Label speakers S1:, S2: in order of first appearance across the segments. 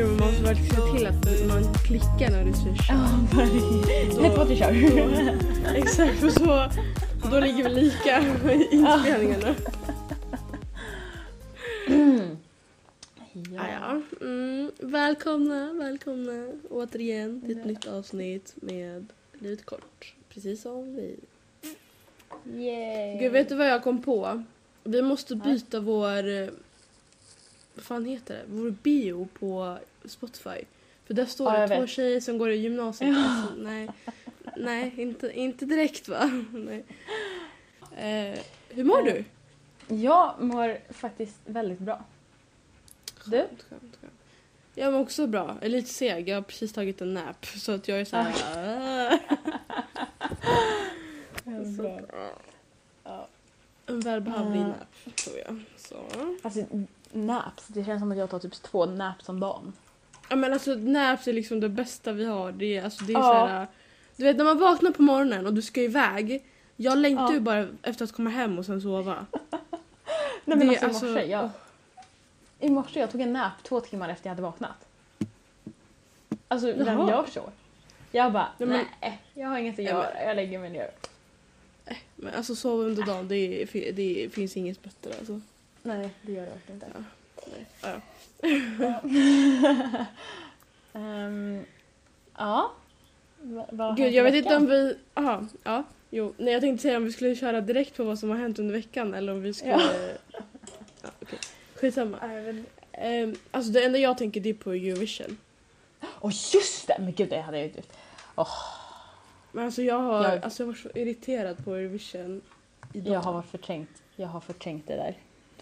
S1: gud, man måste verkligen se till att man klickar när du köra.
S2: Ja, verkligen. Ett, två, tre, kör.
S1: Exakt, för så då ligger vi lika i inspelningarna. Ja. ja. Mm, välkomna, välkomna återigen till ett nytt avsnitt med Livet kort. Precis som vi.
S2: Yay.
S1: Gud, vet du vad jag kom på? Vi måste byta vår... eh, Vad fan heter det? Vår bio på Spotify. För där står
S2: Ja,
S1: det två
S2: vet.
S1: tjejer som går i gymnasiet.
S2: Ja.
S1: Alltså, nej, nej inte, inte direkt va? Nej. Eh, hur mår du?
S2: Jag mår faktiskt väldigt bra. Du?
S1: Skönt, skönt, skönt. Jag mår också bra. Jag är lite seg. Jag har precis tagit en nap. Så att jag är såhär...
S2: Ah.
S1: så
S2: Bra. Ja.
S1: En välbehövlig
S2: Eh.
S1: nap tror jag. Så.
S2: Alltså naps, det känns som att jag tar typ två naps om dagen.
S1: Ja men alltså naps är liksom det bästa vi har. Det är, alltså, det är
S2: Ja.
S1: såhär, Du vet när man vaknar på morgonen och du ska iväg. Jag längtar
S2: Ja.
S1: ju bara efter att komma hem och sen sova.
S2: Nej men
S1: Det-
S2: alltså,
S1: alltså,
S2: i morse, jag, i morse jag tog en nap två timmar efter jag hade vaknat. Alltså vem gör så? Jag bara,
S1: Nej, men-
S2: nej jag har inget att göra, jag lägger mig ner.
S1: Men alltså sova under dagen, det, är, det finns inget bättre alltså.
S2: Nej det gör jag verkligen inte.
S1: Nej. Ja.
S2: Ehm, ja. Va,
S1: Gud jag vet inte
S2: veckan?
S1: om vi... Aha, ja. Jo, nej jag tänkte säga om vi skulle köra direkt på vad som har hänt under veckan eller om vi skulle...
S2: Ja.
S1: Ja. okej. Skitsamma.
S2: Vet-
S1: Um, alltså det enda jag tänker det är på Eurovision.
S2: Åh just det! Men gud det hade jag ju inte...
S1: Men alltså jag har,
S2: Jag-
S1: alltså jag var så irriterad på Eurovision idag.
S2: Jag har varit förträngt. Jag har förträngt det där.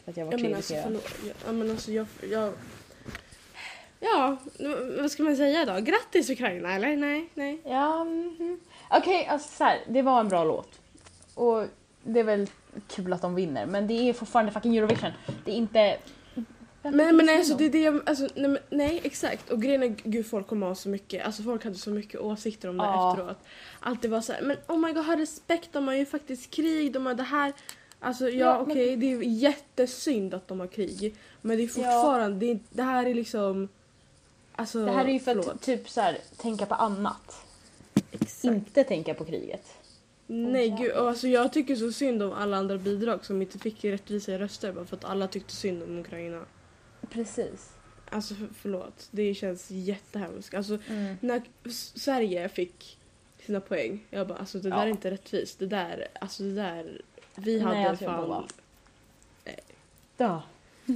S2: För att jag var
S1: Ja men alltså förlåt. Ja, men alltså jag... jag ja, vad ska man säga då? Grattis Ukraina eller? Nej, nej.
S2: Ja, mhm. Okej, alltså så här, det var en bra låt. Och det är väl kul att de vinner, men det är fortfarande fucking Eurovision. Det är inte...
S1: Men, men alltså det är det jag, alltså, nej, men, nej exakt och grejen är gud folk kommer ha så mycket, alltså folk hade så mycket åsikter om det
S2: Ja.
S1: efteråt. Alltid var så här, men oh my god ha respekt, de har ju faktiskt krig, de har det här. Alltså ja,
S2: Ja, men-
S1: okej det är jättesynd att de har krig. Men det är fortfarande, det, är, det här är liksom... Alltså,
S2: Det här är ju för
S1: förlåt.
S2: att typ så här, tänka på annat.
S1: Exakt.
S2: Inte tänka på kriget.
S1: Nej gud, och alltså jag tycker så synd om alla andra bidrag som inte fick rättvisa röster bara för att alla tyckte synd om Ukraina.
S2: Precis.
S1: Alltså för, förlåt, det känns jättehemskt. Alltså
S2: Mm.
S1: när Sverige fick sina poäng, jag bara alltså det där
S2: Ja.
S1: är inte rättvist. Det där, alltså det där, vi hade
S2: Nej,
S1: fan...
S2: bara- Ja.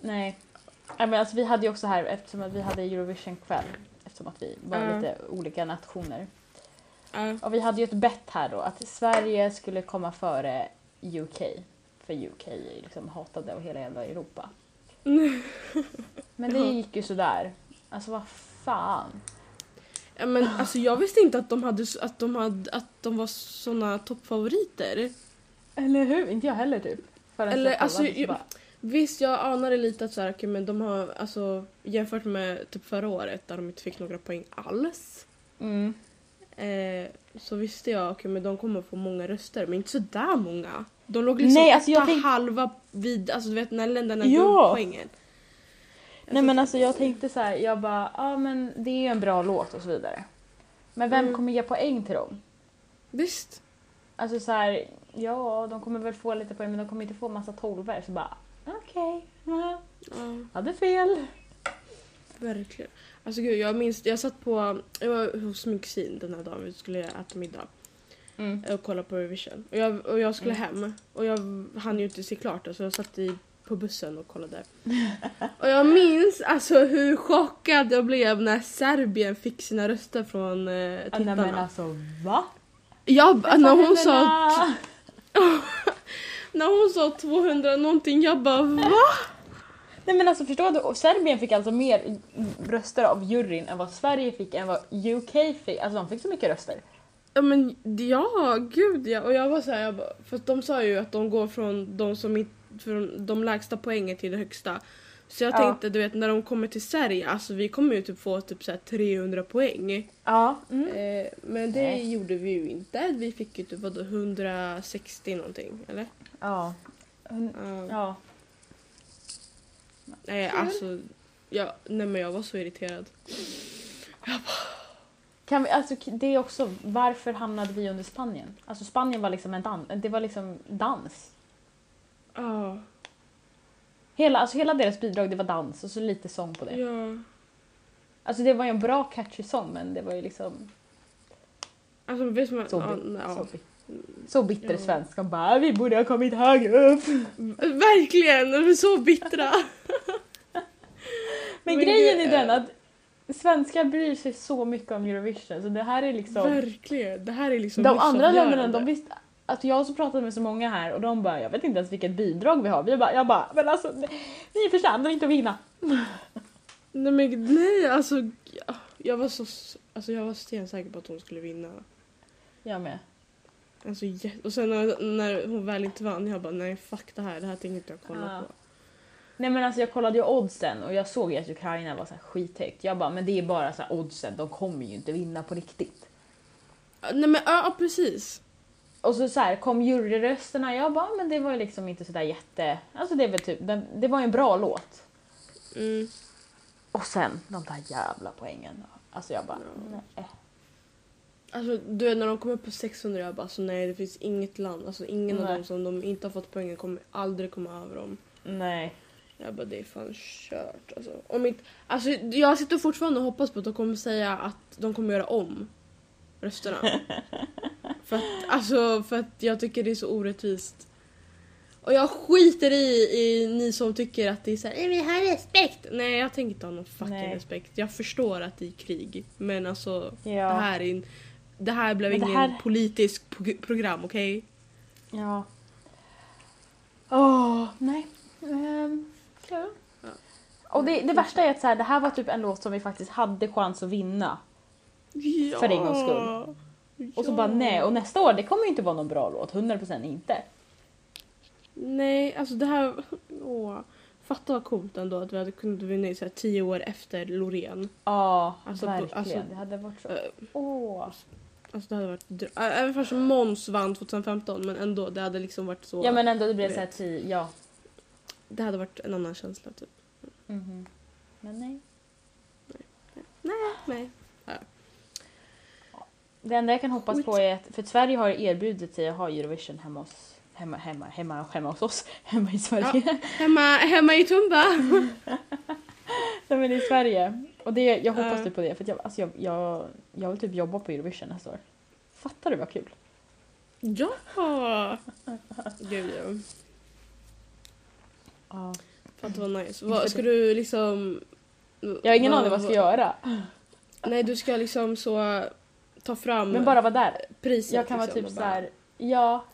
S2: Nej. Nej, men alltså, vi hade ju också här, eftersom att vi hade Eurovision-kväll, eftersom att vi var
S1: Ja.
S2: lite olika nationer.
S1: Ja.
S2: Och vi hade ju ett bett här då, att Sverige skulle komma före UK. För UK är liksom hatade av hela jävla Europa. Men det gick ju sådär. Alltså vad fan.
S1: Ja men alltså jag visste inte att de hade, att de hade, att de var såna toppfavoriter.
S2: Eller hur? Inte jag heller typ. Förrän
S1: Eller,
S2: jag
S1: alltså, ju-
S2: bara,
S1: Visst jag anade lite att så här, okej, men de har alltså jämfört med typ förra året där de inte fick några poäng alls.
S2: mm.
S1: Eh, så visste jag okej men de kommer få många röster men inte så där många. De låg liksom
S2: Nej, alltså, jag tänk-
S1: halva vid, alltså du vet när länderna
S2: Ja.
S1: poängen.
S2: Nej men alltså jag tänkte så här, jag bara, ja men det är ju en bra låt och så vidare. Men vem
S1: Mm. kommer
S2: ge poäng till dem?
S1: Visst.
S2: Alltså så här, ja de kommer väl få lite poäng men de kommer inte få massa tolvor så bara, okej, Ja, hade fel.
S1: verkligen. Alltså gud jag minns, jag satt på, jag var hos min kusin den här dagen vi skulle äta middag
S2: Mm.
S1: och kolla på Eurovision. Och jag, och jag skulle
S2: Mm.
S1: hem och jag hann ju inte se klart det så jag satt i, på bussen och kollade. och jag minns alltså hur chockad jag blev när Serbien fick sina röster från eh,
S2: Ja,
S1: tittarna.
S2: Nej men alltså va?
S1: Jag, när hon sa! När hon sa 200 någonting, jag bara va?
S2: Nej men alltså förstår du, Serbien fick alltså mer röster av juryn än vad Sverige fick än vad UK fick. Alltså de fick så mycket röster.
S1: Ja men ja, gud ja. Och jag var såhär, för de sa ju att de går från de som inte, från de lägsta poängen till det högsta. Så jag
S2: Ja.
S1: tänkte, du vet när de kommer till Sverige, alltså vi kommer ju typ få typ så här 300 poäng.
S2: Ja. Mm.
S1: Eh, men det
S2: Nej.
S1: gjorde vi ju inte. Vi fick ju typ vadå 160 någonting, eller?
S2: Ja.
S1: Ja.
S2: Ja.
S1: Nej
S2: Kul.
S1: alltså, Ja, nej men jag var så irriterad.
S2: Kan vi, alltså, det är också, varför hamnade vi under Spanien? Alltså Spanien var liksom en dans, det var liksom dans.
S1: Ja,
S2: Hela, alltså, hela deras bidrag det var dans och så lite sång på det.
S1: ja.
S2: Alltså det var ju en bra catchy sång men det var ju liksom
S1: Alltså du vad?
S2: så, bi-
S1: ja.
S2: så, bi- så bitter
S1: Ja.
S2: svensk. De bara vi borde ha kommit högre upp.
S1: Verkligen, de är så bittra.
S2: Men,
S1: Men
S2: grejen är den att svenskar bryr sig så mycket om Eurovision så det här är liksom
S1: Verkligen, det här är liksom
S2: De andra länderna, de visste... Att jag har så pratat med så många här och de bara, jag vet inte ens vilket bidrag vi har. Vi bara, jag bara, men alltså ni- förtjänar inte att vinna.
S1: Nej men nej alltså, jag, var så, alltså jag var stensäker på att hon skulle vinna.
S2: Jag med.
S1: Alltså, och sen när, när hon väl inte vann, jag bara nej fuck det här, det här tänker inte jag kolla
S2: Ja.
S1: på.
S2: Nej men alltså jag kollade ju oddsen och jag såg ju att Ukraina var så här skithögt. Jag bara, men det är bara så här oddsen, de kommer ju inte vinna på riktigt.
S1: Nej men ja precis.
S2: Och så, så här, kom juryrösterna, jag bara, men det var ju liksom inte sådär jätte... Alltså det är väl typ, den, det var ju en bra låt.
S1: Mm.
S2: Och sen de där jävla poängen. Alltså jag bara, nej.
S1: Alltså du vet när de kom upp på 600 jag bara så nej det finns inget land, alltså ingen av
S2: Nej.
S1: dem som de inte har fått poängen kommer aldrig komma över dem.
S2: Nej.
S1: Jag bara det är fan kört alltså. Om inte, alltså jag sitter fortfarande och hoppas på att de kommer säga att de kommer göra om rösterna. för att, alltså för att jag tycker det är så orättvist. Och jag skiter i, i ni som tycker att det är såhär, vi har respekt. Nej jag tänker inte ha någon fucking
S2: Nej.
S1: respekt. Jag förstår att det är krig. Men alltså
S2: Ja.
S1: det här är en, det här blev
S2: Men det
S1: ingen
S2: här-
S1: politisk pro- program, okej?
S2: Ja. Åh, nej. Um, ja.
S1: Ja.
S2: Och det, det värsta är att så här, det här var typ en låt som vi faktiskt hade chans att vinna.
S1: Ja.
S2: För en gångs skull. Och så
S1: Ja.
S2: bara nej, och nästa år det kommer ju inte vara någon bra låt, 100% inte.
S1: Nej, alltså det här... Åh. Fatta vad coolt ändå att vi hade kunnat vinna så här tio år efter Loreen.
S2: Ja,
S1: Alltså,
S2: verkligen.
S1: alltså-
S2: det hade varit så...
S1: Eh,
S2: Åh.
S1: Alltså det hade varit... äh, Även fast Måns vann 2015 men ändå det hade liksom varit så...
S2: Ja men ändå det blev
S1: vet.
S2: så här tio, ja.
S1: Det hade varit en annan känsla typ.
S2: Mhm. Men nej.
S1: Nej.
S2: Det enda jag kan hoppas på är att, för att Sverige har erbjudit sig att ha Eurovision hemma hos, hemma, hemma, hemma, hemma hos oss, hemma i Sverige.
S1: Hemma, hemma i Tumba!
S2: Nej men i Sverige. Och det, jag hoppas
S1: Ja.
S2: typ på det för att jag, alltså jag, jag, jag vill typ jobba på Eurovision nästa år. Fattar du vad kul?
S1: ja! Gud ja.
S2: Ja.
S1: Fatta vad nice. Vad, ska du liksom...
S2: Jag har ingen aning vad jag ska göra.
S1: Nej du ska liksom så ta fram
S2: Men bara vara där.
S1: priset.
S2: Jag kan vara
S1: liksom,
S2: typ så här. ja.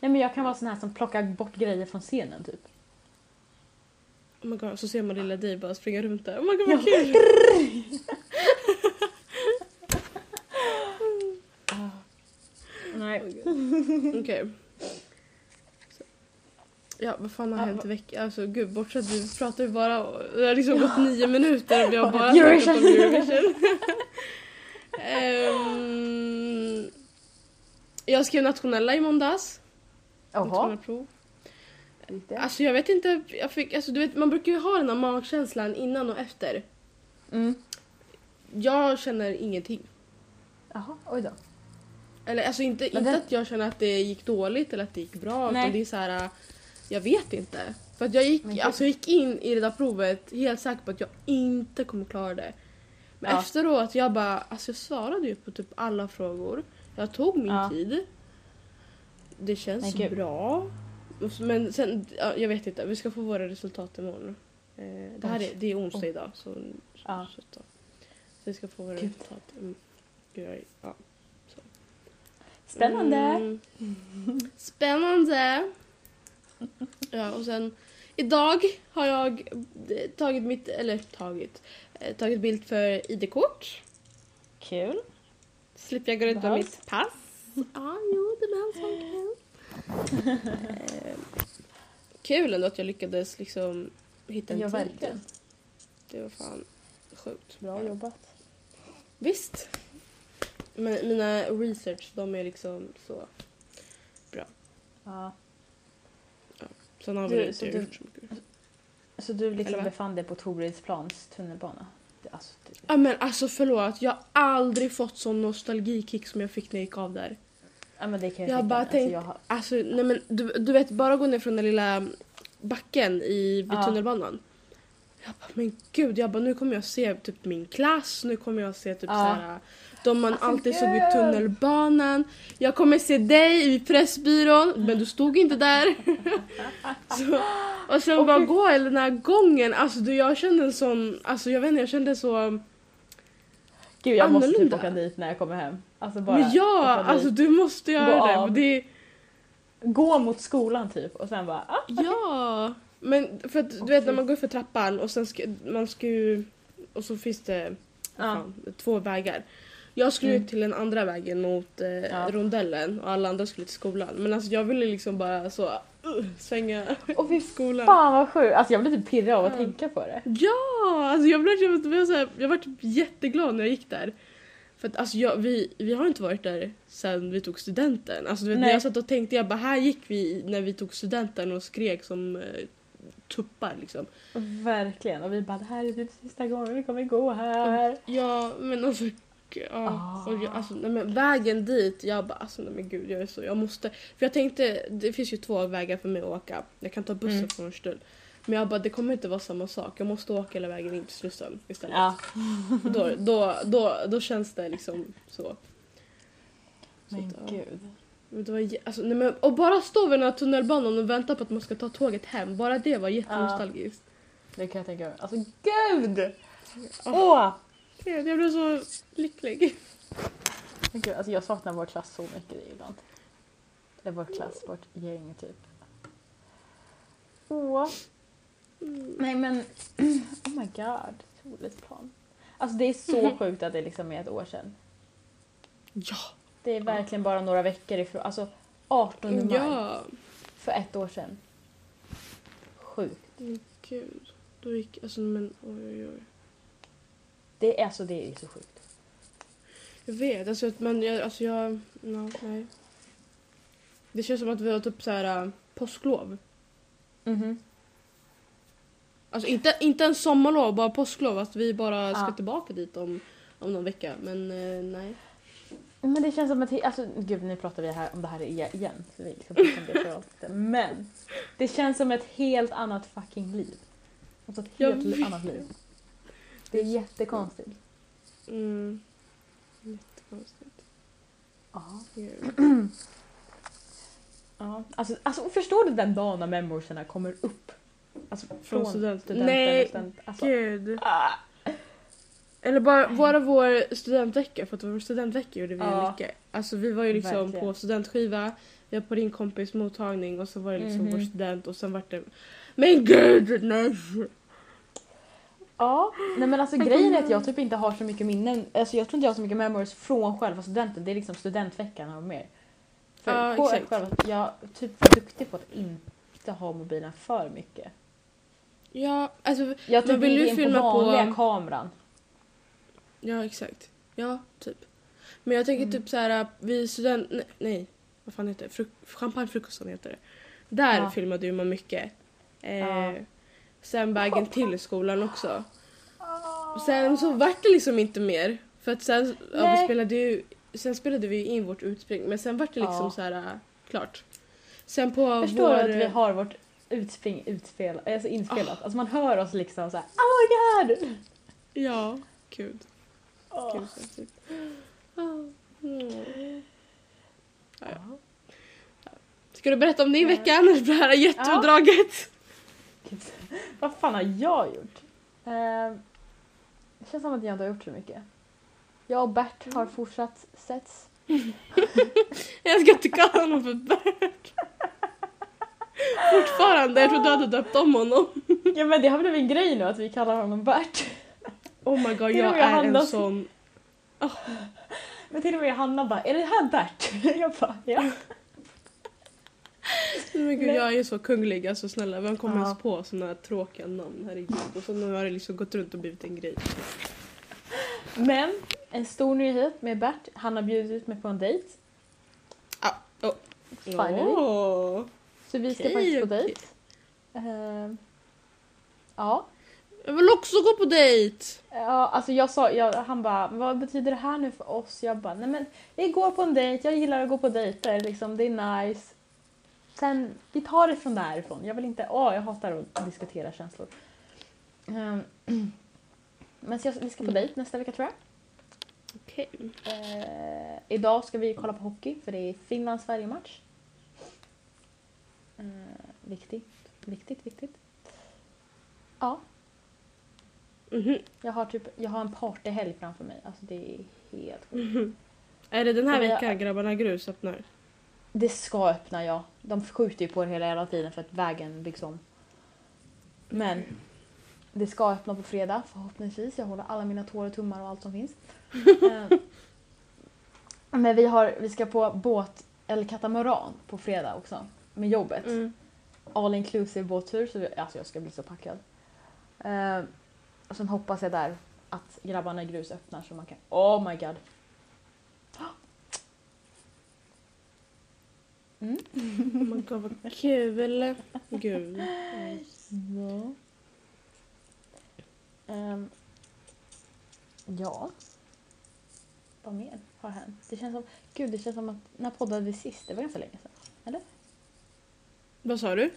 S2: Nej men jag kan vara sån här som plockar bort grejer från scenen typ.
S1: Oh my god, så ser man lilla dig bara springa runt där. Oh my god vad
S2: Ja.
S1: kul!
S2: Nej.
S1: Okej. Så. Ja, vad fan har
S2: Ja,
S1: hänt i veckan? Alltså gud, bortsett vi pratar ju bara... Det har liksom gått nio minuter och vi har bara snackat om Eurovision. Ehm, jag skrev nationella i måndags.
S2: Jaha.
S1: Alltså jag vet inte, jag fick, alltså, du vet, man brukar ju ha den här magkänslan innan och efter.
S2: Mm.
S1: Jag känner ingenting.
S2: Jaha, oj då.
S1: Eller alltså inte,
S2: Men
S1: inte
S2: det-
S1: att jag känner att det gick dåligt eller att det gick bra.
S2: Nej.
S1: Utan det är så här, jag vet inte. För att jag gick, alltså, jag gick in i det där provet helt säker på att jag inte kommer klara det. Men
S2: Ja.
S1: efteråt, jag bara, alltså jag svarade ju på typ alla frågor. Jag tog min
S2: Ja.
S1: tid. Det känns
S2: gud.
S1: bra. Så- Men sen, ja, jag vet inte, vi ska få våra resultat imorgon. Eh, det här är, det är onsdag idag. Så,
S2: Ja.
S1: så, så, så vi ska få våra
S2: Gud.
S1: resultat. Mm. Gud, ja.
S2: Spännande.
S1: Mm. Spännande! Ja, och sen idag har jag eh, tagit mitt, eller tagit, tagit bild för ID-kort.
S2: Kul.
S1: Slipper jag gå runt med mitt pass. Ja, jo, det behövs verkligen. Eh, Kul ändå att jag lyckades liksom hitta en
S2: Ja,
S1: tid.
S2: verkligen.
S1: Det var fan sjukt.
S2: Bra jobbat.
S1: Visst. Men mina research, de är liksom så.
S2: Ja.
S1: Sen har
S2: Du,
S1: vi
S2: så
S1: inte
S2: du-
S1: gjort så mycket.
S2: Så du liksom
S1: Eller
S2: befann dig på Torydsplans tunnelbana? Alltså, det,
S1: Ja men alltså förlåt, jag har aldrig fått sån nostalgikick som jag fick när jag gick av där.
S2: ja men det kan jag,
S1: Jag bara
S2: mig.
S1: tänkt-
S2: Alltså, jag har,
S1: Alltså nej men du, du vet bara gå ner från den lilla backen i, vid
S2: Ja.
S1: tunnelbanan. Jag bara men gud, jag bara nu kommer jag se typ min klass, nu kommer jag se typ
S2: Ja.
S1: såhär de man
S2: Alltså,
S1: alltid såg vid
S2: gud.
S1: tunnelbanan. Jag kommer se dig i Pressbyrån, men du stod inte där. så, och sen
S2: Åh,
S1: bara gå hela den här gången, alltså du, jag kände en sån, alltså jag vet inte, jag kände så
S2: gud jag måste typ
S1: annorlunda.
S2: åka dit när jag kommer hem. Alltså bara
S1: Men ja, alltså du måste göra
S2: Gå
S1: det.
S2: av.
S1: det.
S2: Gå mot skolan typ och sen bara ah,
S1: Ja, men för att du vet när man går för trappan och sen ska man ska ju och så finns det
S2: Ja.
S1: fan, två vägar. Jag skulle
S2: Mm.
S1: till den andra vägen mot eh,
S2: Ja.
S1: rondellen och alla andra skulle till skolan. Men alltså jag ville liksom bara så uh, svänga
S2: Och fy
S1: skolan.
S2: fan vad sjukt. Alltså jag blir typ pirrig av att
S1: Ja.
S2: tänka på det.
S1: Ja, alltså jag blev, jag, blev så här, jag var typ jätteglad när jag gick där. För att alltså jag, vi, vi har inte varit där sen vi tog studenten. Alltså du vet, när jag satt och tänkte, jag bara här gick vi när vi tog studenten och skrek som eh, tuppar liksom.
S2: Verkligen. Och vi bara det här är typ sista gången vi kommer gå här.
S1: Ja men alltså, ja,
S2: Ah.
S1: och jag, alltså nej, men vägen dit, jag bara alltså nej men gud jag är så, jag måste. För jag tänkte, det finns ju två vägar för mig att åka. Jag kan ta bussen
S2: Mm.
S1: från Örstull. Men jag bara det kommer inte vara samma sak, jag måste åka hela vägen in till Slussen istället.
S2: Ja.
S1: Då, då, då, då känns det liksom så. så
S2: Men
S1: ja.
S2: gud.
S1: Men det var, alltså, nej, men, och bara stå vid den här tunnelbanan och vänta på att man ska ta tåget hem, bara det var jättenostalgiskt.
S2: Det kan jag tänka mig. Alltså gud! Åh!
S1: Ja. Jag blev så lycklig.
S2: Men gud, alltså jag saknar vår klass så mycket ibland. Eller vår klass, vårt gäng typ. Åh.
S1: Mm.
S2: Nej men, oh my god. Solidsplan. Alltså det är så sjukt att det liksom är ett år sedan.
S1: Ja!
S2: Det är verkligen bara några veckor ifrån, alltså 18 maj
S1: Ja!
S2: för ett år sedan. Sjukt.
S1: Men gud. Då gick, alltså men oj oj oj.
S2: Det är, alltså, det är så sjukt.
S1: Jag vet, alltså, att- men jag, alltså jag, no, nej. Det känns som att vi har typ så här äh, påsklov.
S2: Mhm.
S1: Alltså inte, inte en sommarlov, bara påsklov. Att vi bara ska
S2: Ja.
S1: tillbaka dit om, om någon vecka. Men eh, nej.
S2: Men det känns som att, alltså gud nu pratar vi här om det här igen. Så vi liksom pratar om det för allt. Men det känns som ett helt annat fucking liv. Alltså ett
S1: Jag
S2: helt
S1: vet.
S2: annat liv. Det är jättekonstigt.
S1: Mm. Jättekonstigt.
S2: Ja. Ja. Alltså, alltså förstår du den dagen när memoriesarna kommer upp? Alltså från,
S1: student-
S2: studenten.
S1: Nej,
S2: student, alltså,
S1: Gud.
S2: ah,
S1: Eller bara, bara vår studentvecka, för att vår studentvecka gjorde vi
S2: Ja.
S1: mycket. Alltså vi var ju liksom
S2: Verkligen.
S1: på studentskiva, vi var på din kompis mottagning och så var det liksom
S2: Mhm.
S1: vår student och sen vart det... Men gud nej!
S2: Ja, nej men alltså grejen är att jag typ inte har så mycket minnen. Alltså jag tror inte jag har så mycket memories från själva studenten. Det är liksom studentveckan och mer. För
S1: Ja,
S2: på
S1: exakt.
S2: själva, jag är typ duktig på att inte ha mobilen för mycket.
S1: Ja, alltså
S2: Jag typ
S1: vill du filma
S2: på vanliga kameran.
S1: Ja, exakt. Ja, typ. Men jag tänker
S2: Mm.
S1: typ så här vi student... Nej, nej, vad fan heter det? Fruk champagnefrukosten heter det. Där
S2: Ja.
S1: filmade man mycket. Eh,
S2: Ja.
S1: Sen vägen till skolan också. Sen så vart det liksom inte mer. För att sen, ja, vi spelade ju, sen spelade vi in vårt utspring men sen vart det liksom
S2: Ja.
S1: så här äh, klart. Sen på
S2: Förstår
S1: vår...
S2: du att vi har vårt utspring utspelat, alltså inspelat? Alltså man hör oss liksom såhär Oh my god!
S1: Ja, gud. Så. Ah, mm. Ja, ja. Ska du berätta om din
S2: Ja.
S1: vecka det här jätteutdraget?
S2: Gud. Vad fan har jag gjort? Eh, det känns som att jag inte har gjort så mycket. Jag och Bert har fortsatt setts.
S1: Jag ska inte kalla honom för Bert. Fortfarande, jag tror du hade döpt om honom.
S2: Ja men det har blivit en grej nu att vi kallar honom Bert.
S1: Oh my god, jag är
S2: Hanna-
S1: en sån...
S2: Men till och med Hanna bara, är det här Bert? Jag bara, ja.
S1: Men gud, jag är så kunglig, alltså snälla vem kommer
S2: Ja.
S1: ens på såna här tråkiga namn? Herregud. Och så nu har det liksom gått runt och blivit en grej.
S2: Men en stor nyhet med Bert, han har bjudit ut mig på en dejt.
S1: Ah, oh.
S2: Finally.
S1: Åh.
S2: Så vi ska
S1: Okej,
S2: faktiskt på
S1: okej.
S2: dejt. Eh, Ja.
S1: Jag vill också gå på dejt!
S2: Ja, alltså jag sa, jag, han bara, vad betyder det här nu för oss? Jag bara, nej men vi går på en dejt, jag gillar att gå på dejter, liksom, det är nice. Sen, vi tar det från därifrån. Jag vill inte, åh jag hatar att diskutera känslor. Ehm, men jag, vi ska på dejt nästa vecka tror jag.
S1: Okej.
S2: Eh, idag ska vi kolla på hockey för det är Finland-Sverige-match. Eh, viktigt, viktigt, viktigt. Ja,
S1: Mhm.
S2: jag har, typ, jag har en partyhelg framför mig. Alltså det är helt sjukt.
S1: Mhm. Är det den här
S2: Men jag-
S1: veckan Grabbarna Grus öppnar?
S2: Det ska öppna ja. De skjuter ju på det hela jävla tiden för att vägen byggs om. Men det ska öppna på fredag förhoppningsvis. Jag håller alla mina tår och tummar och allt som finns. Eh, Men vi, har, vi ska på båt eller katamaran på fredag också. Med jobbet.
S1: Mm.
S2: All inclusive båttur. Så vi, alltså jag ska bli så packad. Eh, och sen hoppas jag där att grabbarna i grus öppnar så man kan... Oh my god. Mm.
S1: Oh my god vad kul. Gud.
S2: Ja. Ehm, ja. Vad mer har hänt? Det känns som, gud, det känns som att, när poddade vi sist? Det var ganska länge sedan.
S1: Vad sa du?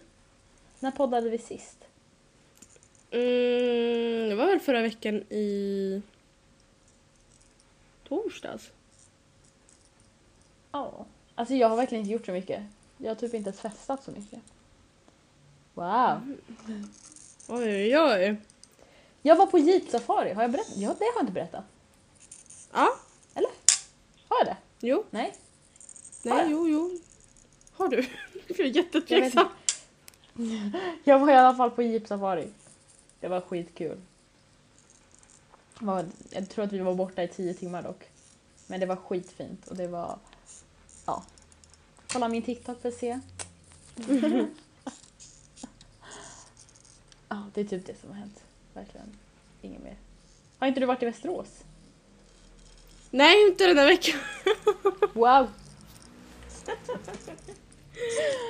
S2: När poddade vi sist?
S1: Mm, det var väl förra veckan i torsdags?
S2: Ja. Alltså jag har verkligen inte gjort så mycket. Jag har typ inte ens festat så mycket. Wow.
S1: Oj oj oj.
S2: Jag var på jeepsafari, har jag berättat? Ja, det har jag inte berättat.
S1: Ja,
S2: Har jag det?
S1: jo.
S2: Nej. Har
S1: Nej,
S2: jag?
S1: jo, jo. Har du? Jag är
S2: Jag,
S1: jättetveksam.
S2: inte. jag var i alla fall på jeepsafari. Det var skitkul. Jag tror att vi var borta i tio timmar dock. Men det var skitfint och det var... Ja. Kolla min TikTok för att se. ja, det är typ det som har hänt. Verkligen. Inget mer. Har inte du varit i Västerås?
S1: Nej, inte den här veckan.
S2: Wow!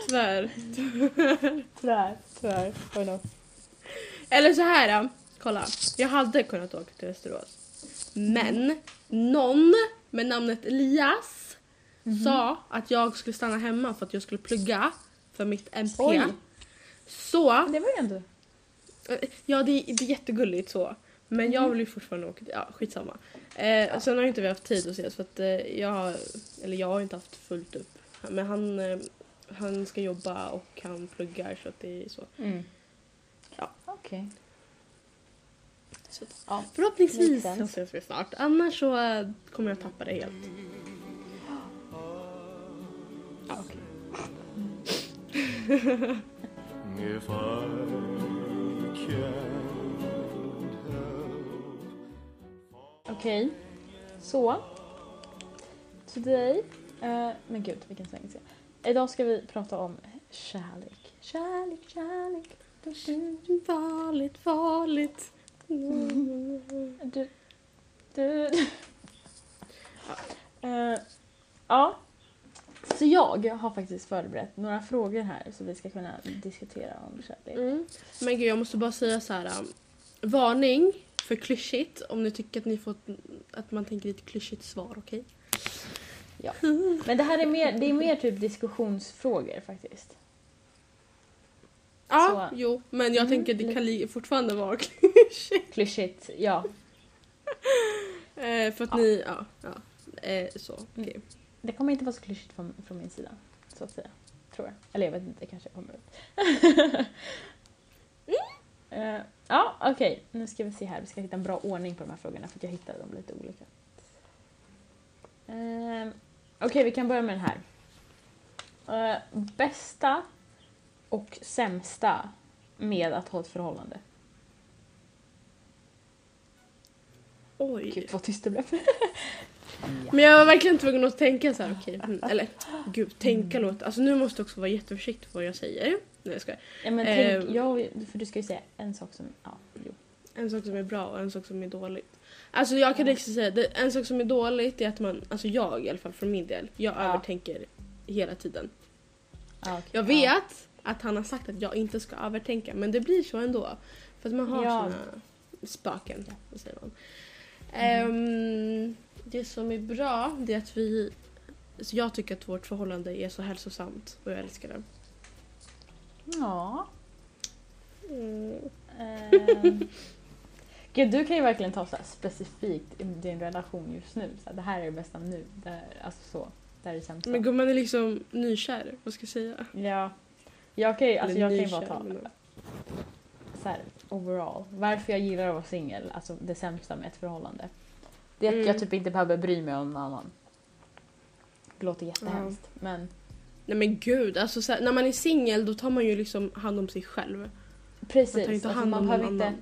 S1: Tyvärr.
S2: Tyvärr, tyvärr. Oj då.
S1: Eller så här. då. Kolla. Jag hade kunnat åka till Västerås. Men någon med namnet Elias sa att jag skulle stanna hemma för att jag skulle plugga för mitt MP.
S2: Oj.
S1: Så,
S2: Det var ju ändå...
S1: ja det, är- det är jättegulligt så. Men jag vill ju fortfarande åka, ja skitsamma. Eh, Sen har ju inte vi haft tid att ses för att eh, jag, har- eller jag har inte haft fullt upp. Men han, eh, han ska jobba och han pluggar så att det är så.
S2: Mm.
S1: Ja.
S2: Okej.
S1: så att,
S2: Ja.
S1: förhoppningsvis så ses vi snart. Annars så eh, kommer jag tappa det helt.
S2: Ja, okej.
S3: If I
S2: Okej, så. Today. eh, men gud, vilken svängelse. Idag ska vi prata om kärlek. Kärlek, kärlek. Du, du,
S1: Farligt, farligt.
S2: du, du. Eh, ja. Så jag har faktiskt förberett några frågor här så vi ska kunna diskutera om kärlek.
S1: Mm. Men gud, jag måste bara säga så här. um, varning för klyschigt om ni tycker att ni får att man tänker lite klyschigt svar, okej?
S2: Men det här är mer, det är mer typ diskussionsfrågor faktiskt.
S1: Ja,
S2: Så-
S1: jo, men jag
S2: Mhm.
S1: tänker det kan li- fortfarande vara klyschigt.
S2: Klyschigt, ja.
S1: Eh, för att
S2: Ja.
S1: ni, ja, ja. Eh, så, okej.
S2: Mm. Det kommer inte vara så klyschigt från, från min sida, så att säga. Tror jag. Eller jag vet inte, det kanske kommer upp. Eh, ja, okej. Nu ska vi se här. Vi ska hitta en bra ordning på de här frågorna för jag hittade dem lite olika. Uh, okej, vi kan börja med den här. Eh, bästa och sämsta med att ha ett förhållande?
S1: Oj.
S2: Gud vad tyst det blev.
S1: Men jag var verkligen tvungen att tänka så här, okej. mm, eller, gud, tänka låter... Alltså nu måste jag också vara jätteförsiktig på vad jag säger. Nej, jag skojar.
S2: Ja, men
S1: Eh,
S2: tänk, ja, för du ska ju säga en sak som... Ja, jo.
S1: En sak som är bra och en sak som är dåligt. Alltså jag kan liksom säga, det, en sak som är dåligt är att man, alltså jag i alla fall för min del, jag
S2: Ja.
S1: övertänker hela tiden.
S2: Ja, okej.
S1: Jag
S2: Ja.
S1: vet att han har sagt att jag inte ska övertänka men det blir så ändå. För att man har
S2: Ja.
S1: sina spöken, vad säger man. Ehm, det som är bra det är att vi, så jag tycker att vårt förhållande är så hälsosamt och jag älskar det.
S2: Ja.
S1: Mm.
S2: Ehm. Gud, du kan ju verkligen ta så specifikt i din relation just nu. Så här, det här är det bästa nu. Det här, alltså så. Det här är det sämsta.
S1: Men gumman är liksom nykär, vad ska jag säga?
S2: Ja. Jag kan ju, alltså jag kan ju bara
S1: nykär,
S2: ta
S1: men-
S2: så här, overall. Varför jag gillar att vara singel, alltså det sämsta med ett förhållande. Det är att
S1: Mm.
S2: jag typ inte behöver bry mig om någon annan. Det låter jättehemskt men
S1: Nej men gud, alltså så här, när man är singel då tar man ju liksom hand om sig själv.
S2: precis.
S1: Man tar inte
S2: alltså, man
S1: om
S2: behöver
S1: någon
S2: inte,
S1: annan.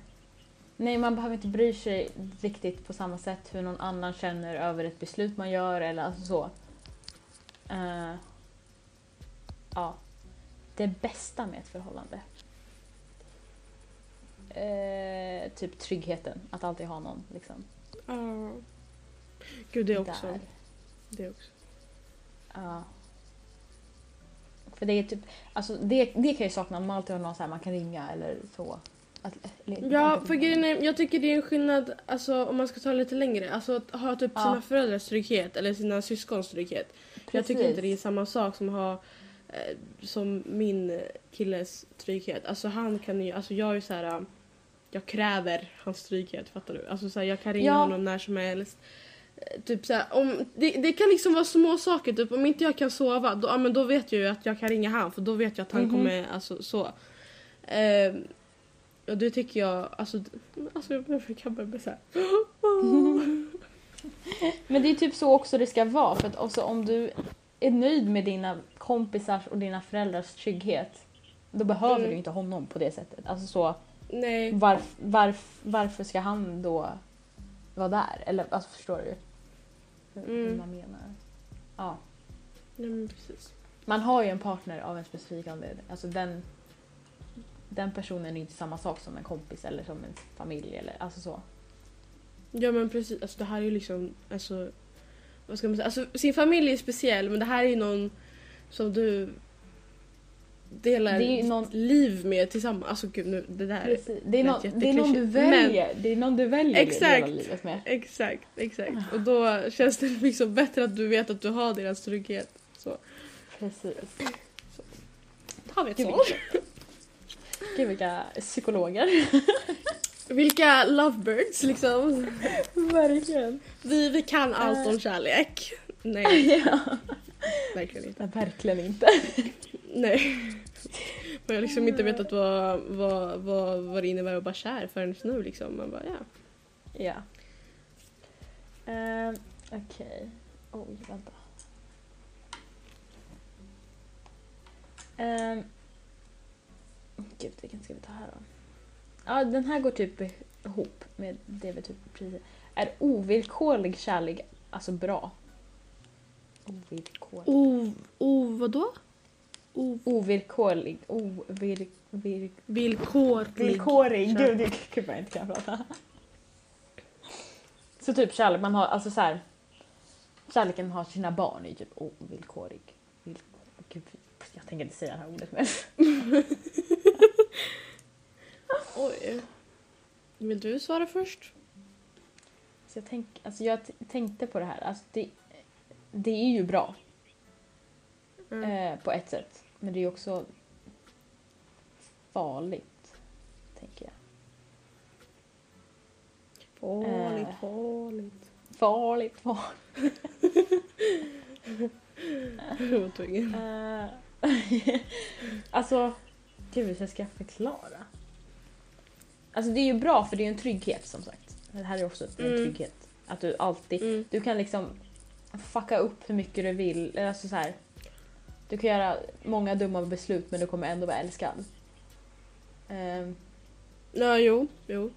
S2: Nej, man behöver inte bry sig riktigt på samma sätt hur någon annan känner över ett beslut man gör eller alltså så. Eh, ja. Det bästa med ett förhållande. Eh, typ tryggheten, att alltid ha någon liksom.
S1: Ja. Gud det också.
S2: Där.
S1: Det också.
S2: Ja. För det är typ, alltså det, det kan jag ju sakna om man alltid har någon så här man kan ringa eller så. Att, eller,
S1: Ja, för grejen är, jag tycker det är en skillnad, alltså om man ska ta lite längre, alltså att ha typ
S2: Ja.
S1: sina föräldrars trygghet eller sina syskons trygghet. Jag tycker
S2: Precis.
S1: inte det är samma sak som att ha eh, som min killes trygghet. Alltså han kan ju, alltså jag är ju så här. Jag kräver hans trygghet, fattar du? Alltså så här, jag kan ringa
S2: Ja.
S1: honom när som helst. Eh, Typ så här, om, det, det kan liksom vara små saker, typ om inte jag kan sova då, ja, men då vet jag ju att jag kan ringa han för då vet jag att han
S2: Mhm.
S1: kommer, alltså så. Eh, och det tycker jag, alltså, alltså jag kan bara bli såhär.
S2: Men det är typ så också det ska vara. För att också om du är nöjd med dina kompisars och dina föräldrars trygghet då behöver
S1: Mm.
S2: du inte honom på det sättet. Alltså så,
S1: Nej.
S2: varf, varf, varför ska han då vara där? Eller alltså förstår du? Hur,
S1: Mm.
S2: man menar. Ja.
S1: Nej men precis.
S2: Man har ju en partner av en specifik anledning. Alltså den, den personen är inte samma sak som en kompis eller som en familj eller alltså så.
S1: Ja men precis, alltså det här är ju liksom, alltså, vad ska man säga, alltså sin familj är speciell men det här är ju någon som du delar
S2: Det är någon-
S1: liv med tillsammans. Alltså gud nu, det där.
S2: Precis. Det är, någon, det är någon du
S1: jätteklyschigt, men-
S2: väljer. Det är någon du väljer
S1: Exakt.
S2: att dela livet med.
S1: Exakt, exakt. Och då känns det liksom bättre att du vet att du har deras trygghet. Så,
S2: Precis.
S1: då har vi ett
S2: Gud,
S1: svar.
S2: vilka, gud vilka psykologer.
S1: Vilka lovebirds liksom.
S2: Verkligen.
S1: Vi, vi kan allt om kärlek. Nej,
S2: ja.
S1: verkligen inte.
S2: Verkligen inte.
S1: Nej. Jag har liksom inte vetat vad, vad, vad, vad det innebär att vara kär förrän nu liksom. Man bara ja.
S2: Ja. Um, Okej. Oj, vänta. Um, gud, vilken ska vi ta här då? Ja, den här går typ ihop med det vi typ precis... Är ovillkorlig kärlek alltså bra? Ovillkorlig.
S1: O, o vadå? O,
S2: Ovillkorlig. Ovir, vir,
S1: villkorlig.
S2: Gud, det- gud vad jag inte kan prata. Så typ kärlek, man har alltså så här. Kärleken har sina barn är typ ovillkorlig. Vill, gud, jag tänker inte säga det här ordet mer.
S1: Oj. Vill du svara först?
S2: Så jag, tänk, alltså jag tänkte på det här. Alltså det, det är ju bra
S1: Mm.
S2: eh, på ett sätt. Men det är också farligt, tänker jag.
S1: Farligt,
S2: eh.
S1: farligt.
S2: Farligt, farligt. Eh, alltså, gud hur ska jag förklara? Alltså det är ju bra för det är ju en trygghet som sagt. Det här är också en
S1: Mm.
S2: trygghet. Att du alltid,
S1: Mm.
S2: du kan liksom fucka upp hur mycket du vill. Alltså så här, du kan göra många dumma beslut men du kommer ändå vara älskad. Ehm,
S1: Ja, jo, jo.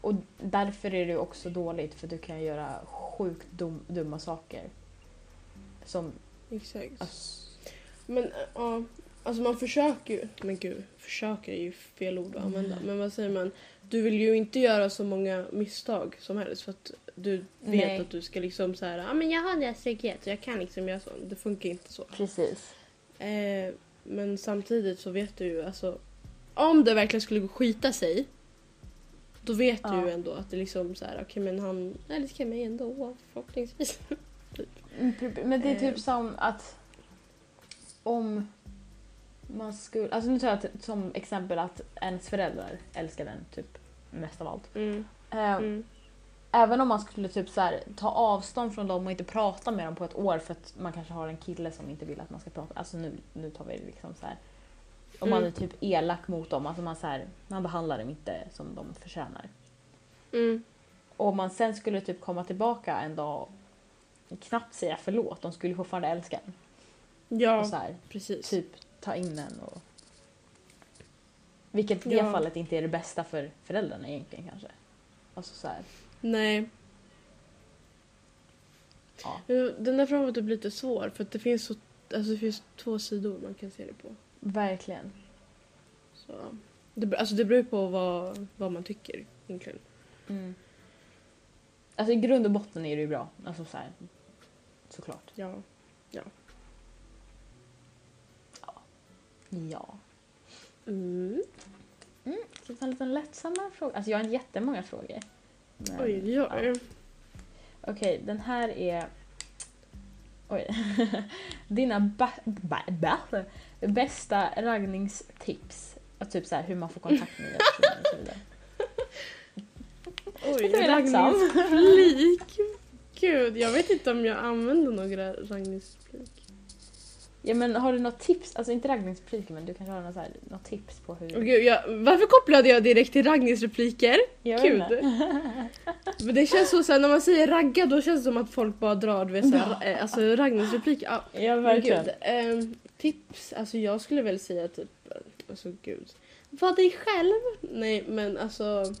S2: och därför är det också dåligt för du kan göra sjukt dum, dumma saker. Som,
S1: Exakt.
S2: alltså,
S1: Men ja, alltså man försöker ju, men gud, försöker är ju fel ord att använda. Men vad säger man? Du vill ju inte göra så många misstag som helst för att du vet
S2: Nej.
S1: att du ska liksom så här, ja men jag har deras trygghet och jag kan liksom göra så. Det funkar inte så.
S2: precis.
S1: Eh, men samtidigt så vet du ju alltså om det verkligen skulle gå skita sig då vet du
S2: Ja.
S1: ju ändå att det liksom så här, okej men han älskar mig ändå förhoppningsvis.
S2: Mm, Men det är typ
S1: Eh.
S2: som att om man skulle, alltså nu tar jag som exempel att ens föräldrar älskar den typ mest av allt.
S1: Mm.
S2: Eh,
S1: Mm.
S2: Även om man skulle typ så här, ta avstånd från dem och inte prata med dem på ett år för att man kanske har en kille som inte vill att man ska prata. Alltså nu, nu tar vi det liksom så här. Om man
S1: Mm.
S2: är typ elak mot dem, alltså man, så här, man behandlar dem inte som de förtjänar.
S1: Mm.
S2: Och om man sen skulle typ komma tillbaka en dag och knappt säga förlåt, de skulle fortfarande älska en. Och
S1: Ja,
S2: så här,
S1: precis.
S2: typ ta in en och... Vilket i det
S1: Ja.
S2: fallet inte är det bästa för föräldrarna egentligen kanske. Alltså så här,
S1: Nej.
S2: ja.
S1: Den där frågan var typ lite svår för att det finns, så, alltså det finns två sidor man kan se det på.
S2: Verkligen.
S1: Så, det, alltså det beror på vad, vad man tycker egentligen.
S2: Mm. Alltså i grund och botten är det ju bra. Alltså så här, såklart.
S1: Ja.
S2: Ja.
S1: Mm.
S2: Ska vi ta en liten lättsammare fråga? Alltså jag har jättemånga frågor. Men-
S1: Oj, gör
S2: ja. Okej, den här är... Oj. Dina ba- ba- ba- bästa raggningstips. Typ så här, hur man får kontakt med personer och så vidare.
S1: Oj, raggningsreplik. Gud, jag vet inte om jag använder några raggningsreplik.
S2: Ja men har du något tips? Alltså inte raggningsrepliker men du kanske har något, så här, något tips på hur...
S1: Åh, Gud, jag, varför kopplade jag direkt till raggningsrepliker? Gud. Men det känns så såhär, när man säger ragga då känns det som att folk bara drar du vet, såhär, eh, alltså raggningsrepliker. Ja,
S2: Ja verkligen.
S1: gud, ehm, tips, alltså jag skulle väl säga typ, alltså gud. Var dig själv. Nej men alltså,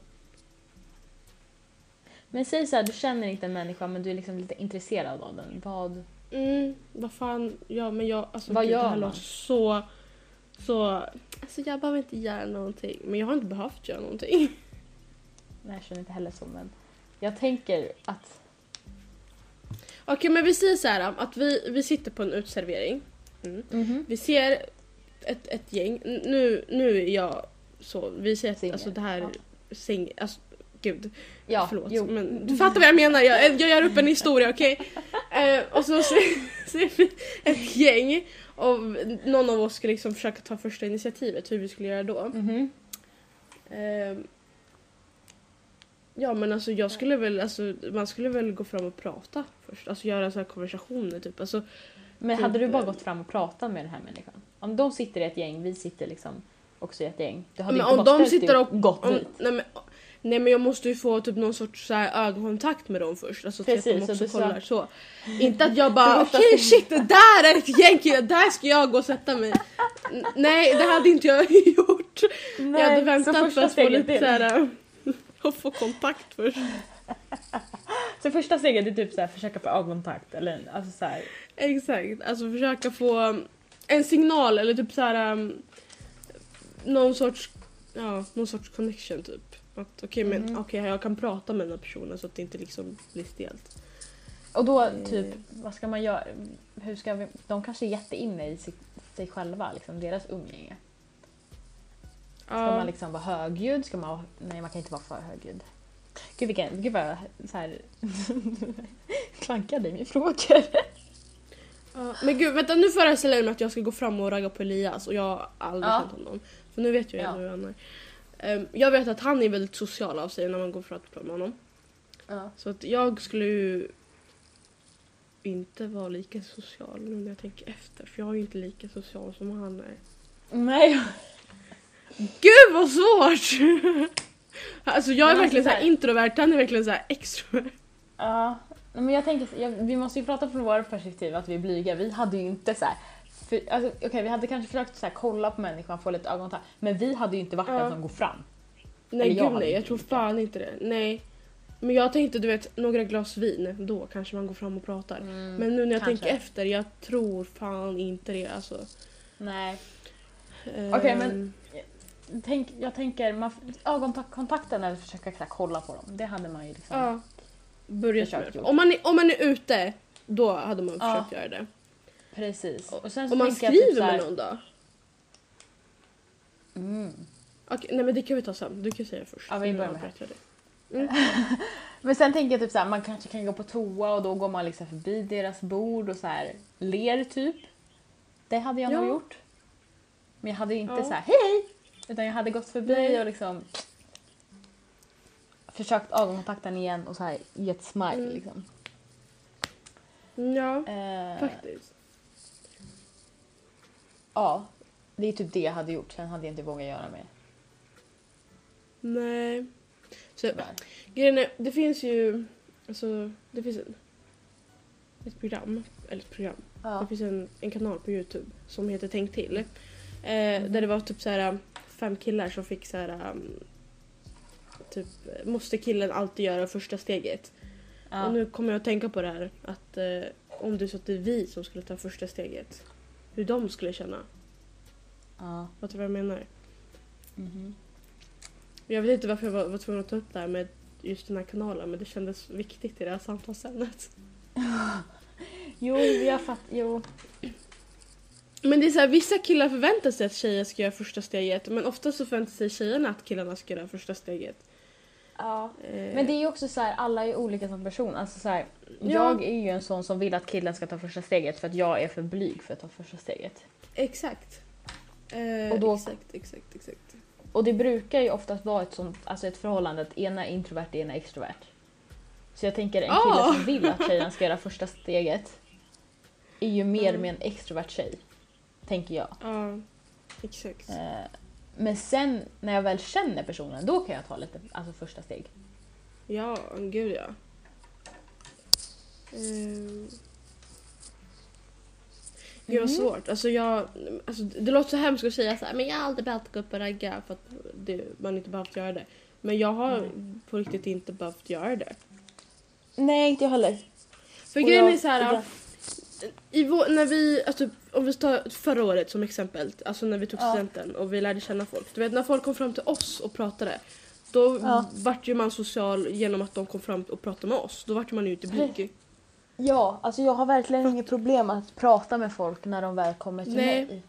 S2: Men säg så här, du känner inte en människa men du är liksom lite intresserad av den. Vad...
S1: mm, vad fan, ja men jag, alltså
S2: Vad
S1: gud,
S2: gör
S1: det här
S2: man?
S1: låter så, så, alltså jag behöver inte göra någonting. Men jag har inte behövt göra någonting.
S2: Nej jag känner inte heller så men jag tänker att...
S1: Okej men vi säger så här att vi, vi sitter på en utservering. Mm.
S2: Mhm.
S1: Vi ser ett, ett gäng, nu, nu är jag så, vi ser att alltså det här
S2: ja.
S1: säng, alltså gud,
S2: Ja,
S1: förlåt.
S2: jo.
S1: Men du fattar vad jag menar, jag, jag gör upp en historia okej? Eh, och så ser, vi ett gäng och någon av oss ska liksom försöka ta första initiativet hur vi skulle göra då.
S2: Mhm.
S1: Eh, ja men alltså jag skulle väl, alltså man skulle väl gå fram och prata först, alltså göra så här konversationer typ. Alltså,
S2: Men
S1: Typ,
S2: hade du bara
S1: eh,
S2: gått fram och pratat med den här människan? Om de sitter i ett gäng, vi sitter liksom också i ett gäng. Du hade
S1: Men
S2: inte
S1: om
S2: bara
S1: de sitter och-
S2: gått
S1: om,
S2: dit.
S1: nej, men, nej men jag måste ju få typ någon sorts så här ögonkontakt med dem först. Alltså så att
S2: Precis,
S1: de
S2: så
S1: också
S2: sa-
S1: kollar så. Inte att jag bara okej
S2: som-
S1: shit det där är ett gäng där ska jag gå och sätta mig. N- Nej det hade inte jag gjort. jag hade väntat för att få lite såhär och få kontakt först.
S2: Så första steget är typ så här, försöka få ögonkontakt eller alltså så här.
S1: Exakt, alltså försöka få en signal eller typ så här um, någon sorts, ja, någon sorts connection typ. Att okej men
S2: Mhm.
S1: okej jag kan prata med den här personen så att det inte liksom blir stelt.
S2: Och då
S1: Eh.
S2: typ, vad ska man göra? Hur ska vi, de kanske är jätteinne i sig, sig själva, liksom, deras umgänge. Ska
S1: Ja.
S2: man liksom vara högljudd? Ska man nej man kan inte vara för högljudd. Gud vilken, gud vad jag så här klankade i min frågor.
S1: Ja, men gud vänta nu föreställer jag mig att jag ska gå fram och ragga på Elias och jag har aldrig
S2: Ja.
S1: känt honom. För nu vet jag ju
S2: Ja.
S1: hur han är. Ehm, jag vet att han är väldigt social av sig när man går och pratar med honom.
S2: Ja.
S1: Så att jag skulle ju inte vara lika social nu när jag tänker efter. För jag är ju inte lika social som han är.
S2: Nej.
S1: Gud vad svårt! alltså jag är
S2: Men alltså
S1: verkligen så
S2: så
S1: här introvert, han är verkligen så här extrovert.
S2: Ja, men jag tänker, jag, vi måste ju prata från våra perspektiv att vi är blyga. Vi hade ju inte så här, för, alltså, okej, vi hade kanske försökt så här, kolla på människan, få lite ögonkontakt, men vi hade ju inte varit
S1: Ja.
S2: den som går fram.
S1: Nej
S2: Eller jag
S1: gud nej, jag tror fan inte det. Nej. Men jag tänkte du vet, några glas vin, då kanske man går fram och pratar. Men nu när jag
S2: Mm, kanske.
S1: tänker efter, jag tror fan inte det alltså.
S2: Nej.
S1: Ehm,
S2: Okej, men- Tänk, jag tänker, man, ögonkontakten eller försöka här, kolla på dem, det hade man ju liksom.
S1: Ja. Börja
S2: Försökt
S1: med. Om man, är, om man är ute, då hade man
S2: Ja.
S1: försökt göra det.
S2: Precis. Och sen så
S1: Om man
S2: tänker jag typ
S1: skriver
S2: så här,
S1: med någon då? Okej, nej men det kan vi ta sen. Du kan säga först.
S2: Ja, vi
S1: Jag
S2: börjar med
S1: avbryter dig.
S2: Men sen tänker jag typ såhär, man kanske kan gå på toa och då går man liksom förbi deras bord och så här ler typ. Det hade jag nog
S1: Ja.
S2: gjort. Men jag hade inte
S1: Ja.
S2: så här hej hej! Utan jag hade gått förbi
S1: Nej.
S2: och liksom försökt ögonkontakten igen och så här gett smile
S1: Mm.
S2: liksom.
S1: Ja,
S2: Eh,
S1: faktiskt.
S2: Ja, det är typ det jag hade gjort. Sen hade jag inte vågat göra mer.
S1: Nej. Så,
S2: tyvärr.
S1: grejen är, det finns ju, alltså, det finns en, ett program, eller ett program, det
S2: Ja.
S1: finns en, en kanal på Youtube som heter Tänk till. Eh, där det var typ så här fem killar som fick så här um, typ, måste killen alltid göra första steget?
S2: Ja.
S1: Och nu kommer jag att tänka på det här att eh, om det så att det är vi som skulle ta första steget, hur de skulle känna.
S2: Ja.
S1: Fattar du vad jag menar?
S2: Mhm.
S1: Jag vet inte varför jag var, var tvungen att ta upp det här med just den här kanalen men det kändes viktigt i det här samtalsämnet.
S2: Jo, jag fattar. Jo.
S1: Men det är så här, vissa killar förväntar sig att tjejer ska göra första steget men ofta så förväntar sig tjejerna att killarna ska göra första steget.
S2: Ja.
S1: Eh,
S2: Men det är ju också så här, alla är olika som person. Alltså så här,
S1: Ja.
S2: Jag är ju en sån som vill att killen ska ta första steget för att jag är för blyg för att ta första steget.
S1: Exakt. Eh,
S2: Och då-
S1: Exakt, exakt, exakt.
S2: Och det brukar ju oftast vara ett, sånt, alltså ett förhållande att ena är introvert, ena är extrovert. Så jag tänker en kille
S1: Ah!
S2: som vill att tjejen ska göra första steget är ju mer
S1: Mm.
S2: med en extrovert tjej. Tänker jag.
S1: Ja, exakt.
S2: Eh, Men sen när jag väl känner personen, då kan jag ta lite alltså första steg.
S1: Ja, gud ja. Ehm. Gud vad svårt. Alltså jag, alltså det låter så hemskt att säga så här, men jag har aldrig behövt gå upp och ragga för att det, man inte behövt göra det. Men jag har på riktigt inte behövt göra det.
S2: Nej, inte jag heller.
S1: För
S2: Och
S1: grejen
S2: jag-
S1: är så här, vår, när vi, alltså, om vi tar förra året som exempel, alltså när vi tog
S2: Ja.
S1: studenten och vi lärde känna folk. Du vet när folk kom fram till oss och pratade, då
S2: Ja.
S1: vart ju man social genom att de kom fram och pratade med oss. Då vart man ju inte blyg.
S2: Ja, alltså jag har verkligen inget problem att prata med folk när de väl kommer till
S1: Nej.
S2: mig.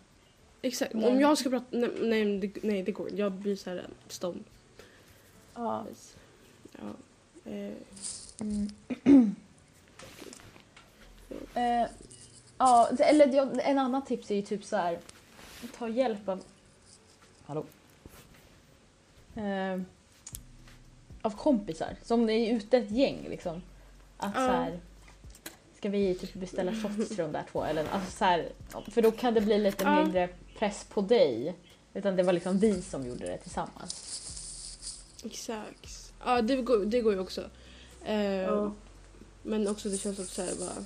S1: Exakt,
S2: Men-
S1: om jag ska prata, nej, nej, det, nej det går. Jag blir såhär stone.
S2: Ja.
S1: Ja. Eh,
S2: Mm. Eh, ja, eller jag- en annan tips är ju typ så här. Ta hjälp av... Hallå? Eh, av kompisar. Som ni är ute ett gäng liksom. Att
S1: Ja.
S2: så här, Ska vi typ beställa shots till de där två? Eller, alltså så här, för då kan det bli lite
S1: Ja.
S2: mindre press på dig. Utan det var liksom vi som gjorde det tillsammans.
S1: exakt. Ja det går, det går ju också. Eh,
S2: Ja.
S1: Men också det känns också såhär bara...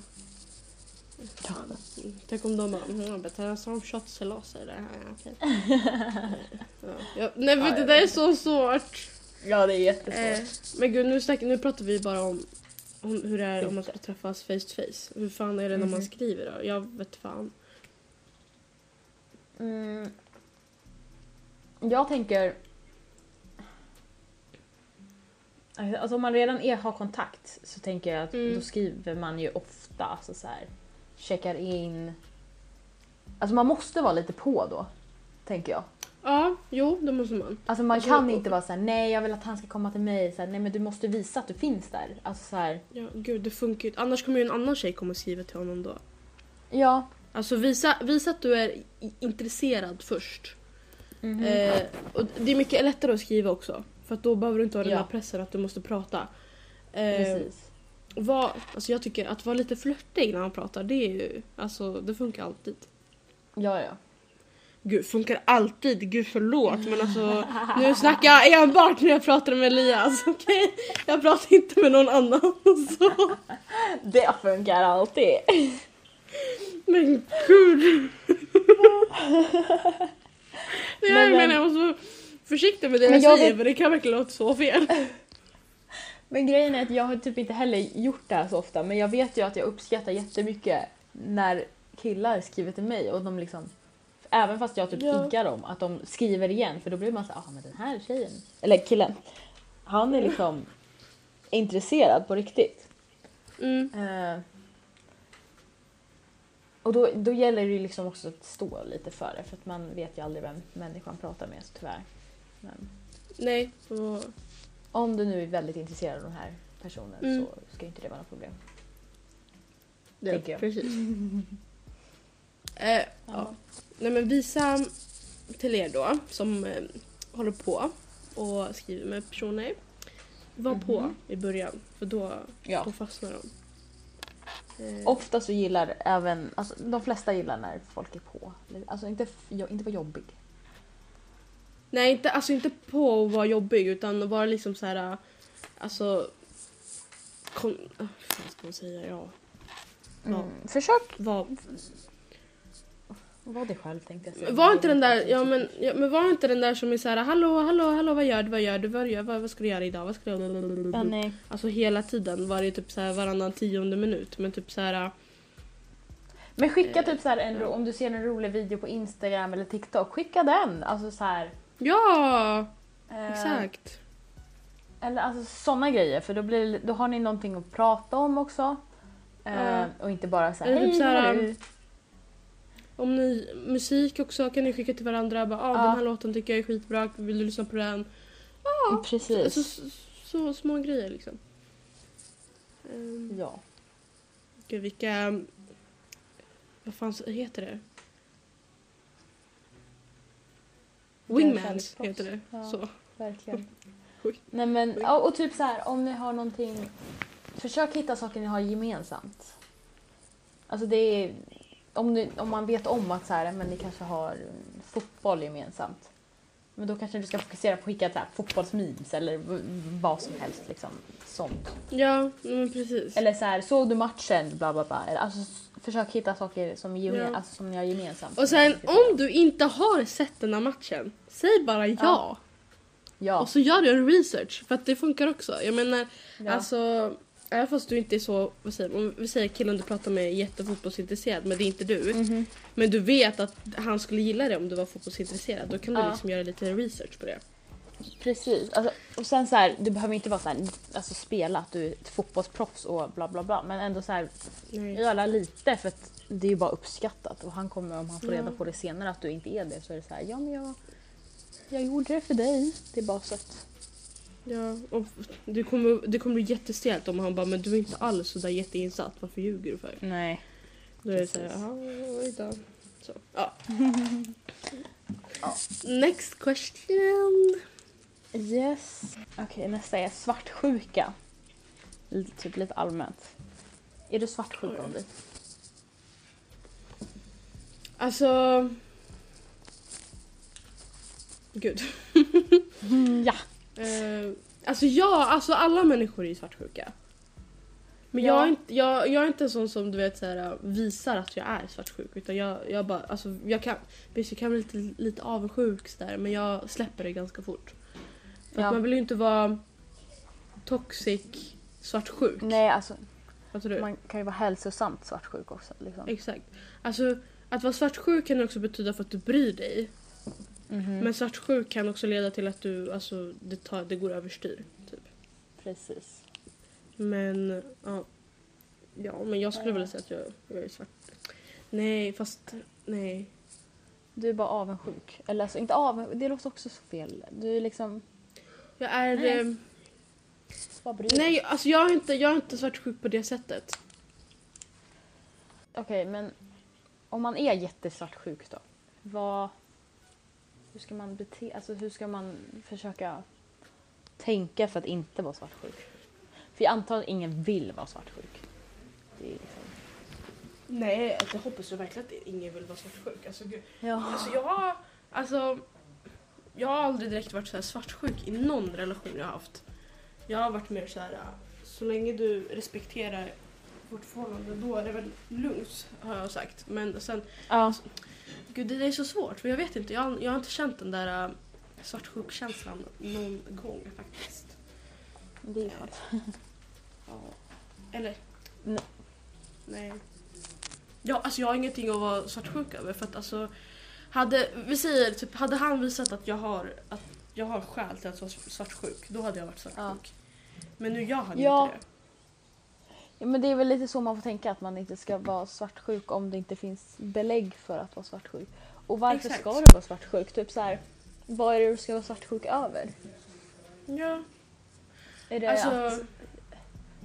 S1: Mm, Tänk om de bara, mm, eller oss eller ja, ja, ja, nej men
S2: Ja,
S1: det där är så svårt.
S2: Ja, det är jättesvårt.
S1: Eh, men gud nu, nu pratar vi bara om, om hur det är om man ska träffas face to face. Hur fan är det när man
S2: Mhm.
S1: skriver då? Jag vet fan.
S2: Mm. Jag tänker... Alltså om man redan är, har kontakt så tänker jag att
S1: Mm.
S2: då skriver man ju ofta alltså så här, checkar in. Alltså man måste vara lite på då, tänker jag.
S1: Ja, jo det måste man.
S2: Alltså man kan inte vara så här: nej jag vill att han ska komma till mig. Så här, nej men du måste visa att du finns där. Alltså så här,
S1: Ja, gud det funkar ju inte. Annars kommer ju en annan tjej komma och skriva till honom då.
S2: ja.
S1: Alltså visa, visa att du är i- intresserad först.
S2: mhm.
S1: Eh, och det är mycket lättare att skriva också. För att då behöver du inte ha den
S2: Ja.
S1: här pressen att du måste prata. Eh,
S2: Precis.
S1: Var, alltså jag tycker att vara lite flörtig när man pratar, det är ju, alltså det funkar alltid.
S2: Ja, ja.
S1: Gud, funkar alltid, gud förlåt men alltså nu snackar jag enbart när jag pratar med Elias, okej? Jag pratar inte med någon annan. Så.
S2: Det funkar alltid.
S1: Men gud! jag
S2: Men, men-
S1: jag måste vara försiktig med det
S2: Men
S1: jag
S2: jag
S1: säger
S2: vet-
S1: för det kan verkligen låta så fel.
S2: Men grejen är att jag har typ inte heller gjort det här så ofta men jag vet ju att jag uppskattar jättemycket när killar skriver till mig och de liksom Även fast jag typ
S1: Ja.
S2: iggar dem, att de skriver igen för då blir man så ah men den här tjejen, eller killen, han är liksom intresserad på riktigt.
S1: Mm.
S2: Eh, och då, då gäller det ju liksom också att stå lite för det för att man vet ju aldrig vem människan pratar med så tyvärr. Men
S1: Nej, och,
S2: om du nu är väldigt intresserad av den här personen
S1: Mm.
S2: så ska inte det vara något problem.
S1: ja, precis. eh, ja. Nej men visa till er då som eh, håller på och skriver med personer. Var på
S2: Mhm.
S1: i början för då,
S2: Ja.
S1: då fastnar de. Eh,
S2: Ofta så gillar även, alltså de flesta gillar när folk är på. Alltså inte, inte vara jobbig.
S1: Nej, inte, alltså inte på att vara jobbig utan att vara liksom så här. Alltså... Kon, ah, vad ska man säga? Ja.
S2: Mm.
S1: Ja.
S2: Försök
S1: Var,
S2: vara dig själv tänkte jag säga.
S1: var inte den där, ja men, ja, men var inte den där som är så här, hallå, hallå, hallå, vad gör du, vad gör du, vad, gör, vad, vad ska du göra idag, vad ska du
S2: Ja, nej.
S1: Alltså hela tiden, varje typ så här varannan tionde minut. Men typ så här,
S2: Men skicka typ så här en, om du ser en rolig video på Instagram eller TikTok, skicka den. Alltså så här.
S1: Ja,
S2: eh,
S1: exakt.
S2: Eller alltså sådana grejer för då, blir, då har ni någonting att prata om också. Eh,
S1: Ja.
S2: Och inte bara så här,
S1: Eller typ
S2: hej
S1: så här,
S2: du?"
S1: Om ni, musik också kan ni skicka till varandra. Bara, ah,
S2: Ja.
S1: Den här låten tycker jag är skitbra, vill du lyssna på den?
S2: Precis.
S1: Alltså, så, så små grejer liksom. Um,
S2: Ja.
S1: Gud, vilka... Vad fan heter det? Wingmans
S2: kärleksproffs.
S1: heter det.
S2: Ja.
S1: Så.
S2: Verkligen. Nej men, ja, och typ så här, om ni har någonting, försök hitta saker ni har gemensamt. Alltså det är, om, ni, om man vet om att så här, men ni kanske har fotboll gemensamt. Men då kanske du ska fokusera på att skicka så här, fotbollsmemes eller vad som helst. Liksom, sånt.
S1: Ja, men precis.
S2: Eller så här, såg du matchen? Bla bla bla. Alltså, försök hitta saker som, gemen,
S1: Ja.
S2: alltså, som ni har gemensamt.
S1: Och sen om du inte har sett den här matchen, säg bara ja.
S2: Ja. Ja.
S1: Och så gör du en research, för att det funkar också. Jag menar,
S2: ja.
S1: alltså... Även fast du inte är så, vad säger, om vi säger killen du pratar med är jättefotbollsintresserad men det är inte du.
S2: Mhm.
S1: Men du vet att han skulle gilla det om du var fotbollsintresserad. Då kan du liksom göra lite research på det.
S2: Precis. Alltså, och sen så här, du behöver inte vara så här, alltså spela att du är ett fotbollsproffs och bla bla bla. Men ändå så här,
S1: Nej.
S2: göra lite för att det är ju bara uppskattat. Och han kommer, om han får reda på det senare att du inte är det så är det så här, ja men jag, jag gjorde det för dig. Det är bara så att,
S1: Ja, och det kommer, det kommer bli jättestelt om han bara men du är inte alls så där jätteinsatt, varför ljuger du för?
S2: nej.
S1: Då är det såhär,
S2: Precis.
S1: jaha, oj då. Så. Ja. Next question.
S2: Yes. Okej, nästa är svartsjuka. Lite, typ lite allmänt. Är du svartsjuk om dig?
S1: Alltså... Gud.
S2: ja.
S1: Eh, alltså ja, alltså alla människor är ju svartsjuka. Men jag,
S2: Ja.
S1: är inte, jag, jag är inte sån som du vet så här, visar att jag är svartsjuk. Utan jag, jag bara, alltså jag kan, visst jag kan bli lite, lite avundsjuk där, men jag släpper det ganska fort.
S2: Ja.
S1: att man vill ju inte vara toxic svartsjuk.
S2: Nej, alltså man kan ju vara hälsosamt svartsjuk också. Liksom.
S1: Exakt. Alltså att vara svartsjuk kan också betyda för att du bryr dig.
S2: Mhm.
S1: Men svartsjuk kan också leda till att du, alltså det, tar, det går överstyr. Typ.
S2: Precis.
S1: Men ja. Ja, men jag skulle vilja säga att jag, jag är svart. Nej, fast nej.
S2: Du är bara avundsjuk. Eller alltså inte avundsjuk, det låter också så fel. Du är liksom,
S1: Jag är...
S2: Nej.
S1: eh,
S2: vad bryr dig?
S1: Nej, alltså jag är inte, jag är inte svartsjuk på det sättet.
S2: Okej, men om man är jättesvartsjuk då? Vad... Hur ska man bete... Alltså hur ska man försöka tänka för att inte vara svartsjuk? För jag antar att ingen vill vara svartsjuk. Det är liksom...
S1: Nej, det hoppas jag verkligen att ingen vill vara svartsjuk. Alltså, gud.
S2: Ja.
S1: Alltså jag har, alltså, jag har aldrig direkt varit så här svartsjuk i någon relation jag har haft. Jag har varit mer så här, så länge du respekterar vårt förhållande då är det väl lugnt har jag sagt. Men sen,
S2: Ja.
S1: gud det är så svårt för jag vet inte, jag, har- jag har inte känt den där äh, svartsjukkänslan någon gång faktiskt.
S2: Det är skönt.
S1: Ja. Eller?
S2: Nej.
S1: Nej. Ja, alltså jag har ingenting att vara svartsjuk över för att alltså hade, vi säger typ, hade han visat att jag har, att jag har skäl till att vara svartsjuk, då hade jag varit svartsjuk. Men nu jag hade
S2: Ja.
S1: inte det.
S2: ja. Men det är väl lite så man får tänka att man inte ska vara svartsjuk om det inte finns belägg för att vara svartsjuk. Och varför
S1: Exakt.
S2: ska du vara svartsjuk? Typ så här, Vad är det du ska vara svartsjuk över?
S1: Ja,
S2: Är det
S1: alltså...
S2: att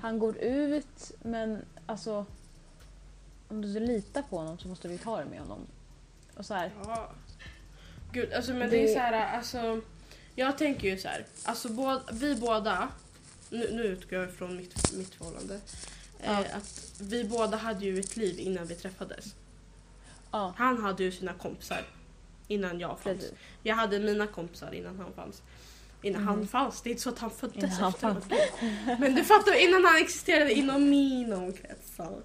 S2: han går ut men alltså om du litar på honom så måste du ju ta det med honom. Och så här,
S1: Ja. Gud, alltså men det,
S2: Det-
S1: är så här, alltså. Jag tänker ju så här, alltså båda, vi båda, nu, nu utgår jag från mitt, mitt förhållande.
S2: Ja.
S1: Eh, att vi båda hade ju ett liv innan vi träffades.
S2: ja
S1: Han hade ju sina kompisar innan jag fanns.
S2: precis.
S1: Jag hade mina kompisar innan han fanns. Innan
S2: Mhm.
S1: han fanns, det är inte så att han föddes
S2: Innan han
S1: efteråt.
S2: fanns.
S1: Men du fattar, innan han existerade inom min omkretsar.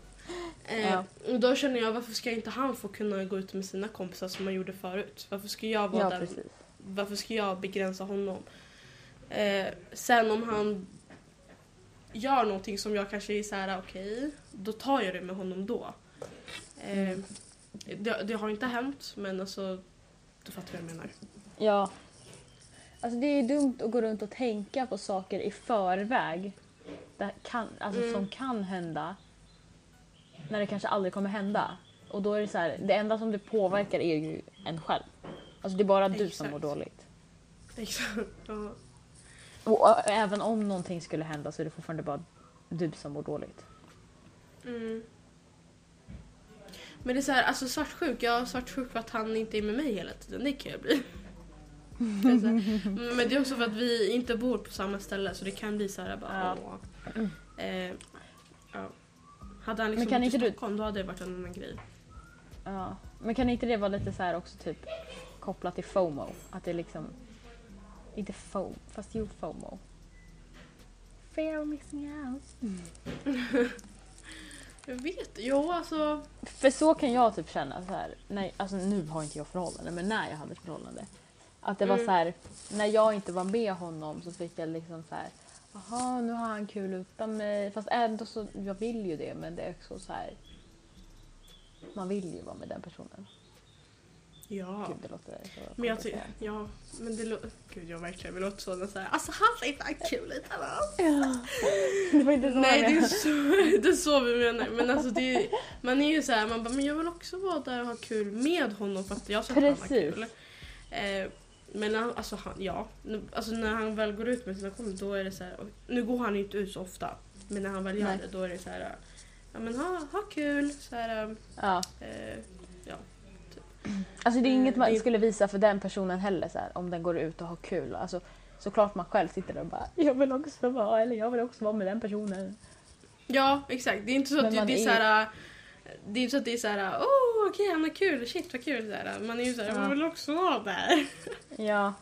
S1: Eh,
S2: Ja.
S1: och då känner jag, varför ska inte han få kunna gå ut med sina kompisar som han gjorde förut? Varför ska jag vara
S2: Ja precis.
S1: varför ska jag begränsa honom? Eh, sen om han gör någonting som jag kanske är så här: okej, då tar jag det med honom då. Eh,
S2: Mm.
S1: det, det har inte hänt, men alltså, du fattar vad jag menar.
S2: Ja. Alltså det är dumt att gå runt och tänka på saker i förväg. Det kan, alltså
S1: Mm.
S2: som kan hända. När det kanske aldrig kommer hända. Och då är det så här, det enda som det påverkar är ju en själv. Alltså det är bara du som
S1: Exakt.
S2: mår dåligt.
S1: Exakt. Ja.
S2: Och ä- även om någonting skulle hända så är det fortfarande bara du som mår dåligt.
S1: Mm. Men det är så här, alltså svartsjuk, jag är svartsjuk för att han inte är med mig hela tiden, det kan jag bli. Det är så här. Men det är också för att vi inte bor på samma ställe så det kan bli så här bara åh. Eh. Hade han liksom
S2: Men kan
S1: bott i
S2: inte du-
S1: Stockholm då hade det varit en annan grej.
S2: Ja. Men kan inte det vara lite så här också typ kopplat till FOMO? Att det är liksom... Inte FOMO, fast jo FOMO. Fear of missing out.
S1: Jag vet, jo alltså.
S2: För så kan jag typ känna så här. Nej, alltså nu har inte jag förhållande, men när jag hade ett förhållande. Att det var
S1: Mm.
S2: så här, när jag inte var med honom så fick jag liksom så här. Jaha, nu har han kul utan mig. Fast ändå så, jag vill ju det men det är också så här. Man vill ju vara med den personen.
S1: Ja.
S2: Gud, det låter så
S1: Men jag tycker, ja men det låter, gud jag verkligen vill låta så så här, alltså han ser fan kul ut han
S2: Ja. Det var inte så
S1: Nej det är, så, det är så vi menar. Men alltså det är, man är ju så här, man bara, men jag vill också vara där och ha kul med honom för att jag ska att han har
S2: Precis.
S1: kul. Eh, men han, alltså han, ja. Alltså när han väl går ut med sina kompisar då är det så här, nu går han inte ut så ofta. Men när han väl gör
S2: Nej.
S1: det då är det så här, ja men ha, ha kul. Så här,
S2: Ja.
S1: eh, ja.
S2: Alltså det är
S1: Eh,
S2: inget man
S1: det-
S2: skulle visa för den personen heller så här, om den går ut och har kul. Alltså, såklart man själv sitter där och bara jag vill också vara eller jag vill också vara med den personen.
S1: ja exakt, det är inte så att
S2: Men man
S1: det är
S2: är-
S1: så här. Det är inte så att det är så här, åh okej han har kul, shit vad kul. Så här, man är ju så här, man vill också vara där.
S2: Ja.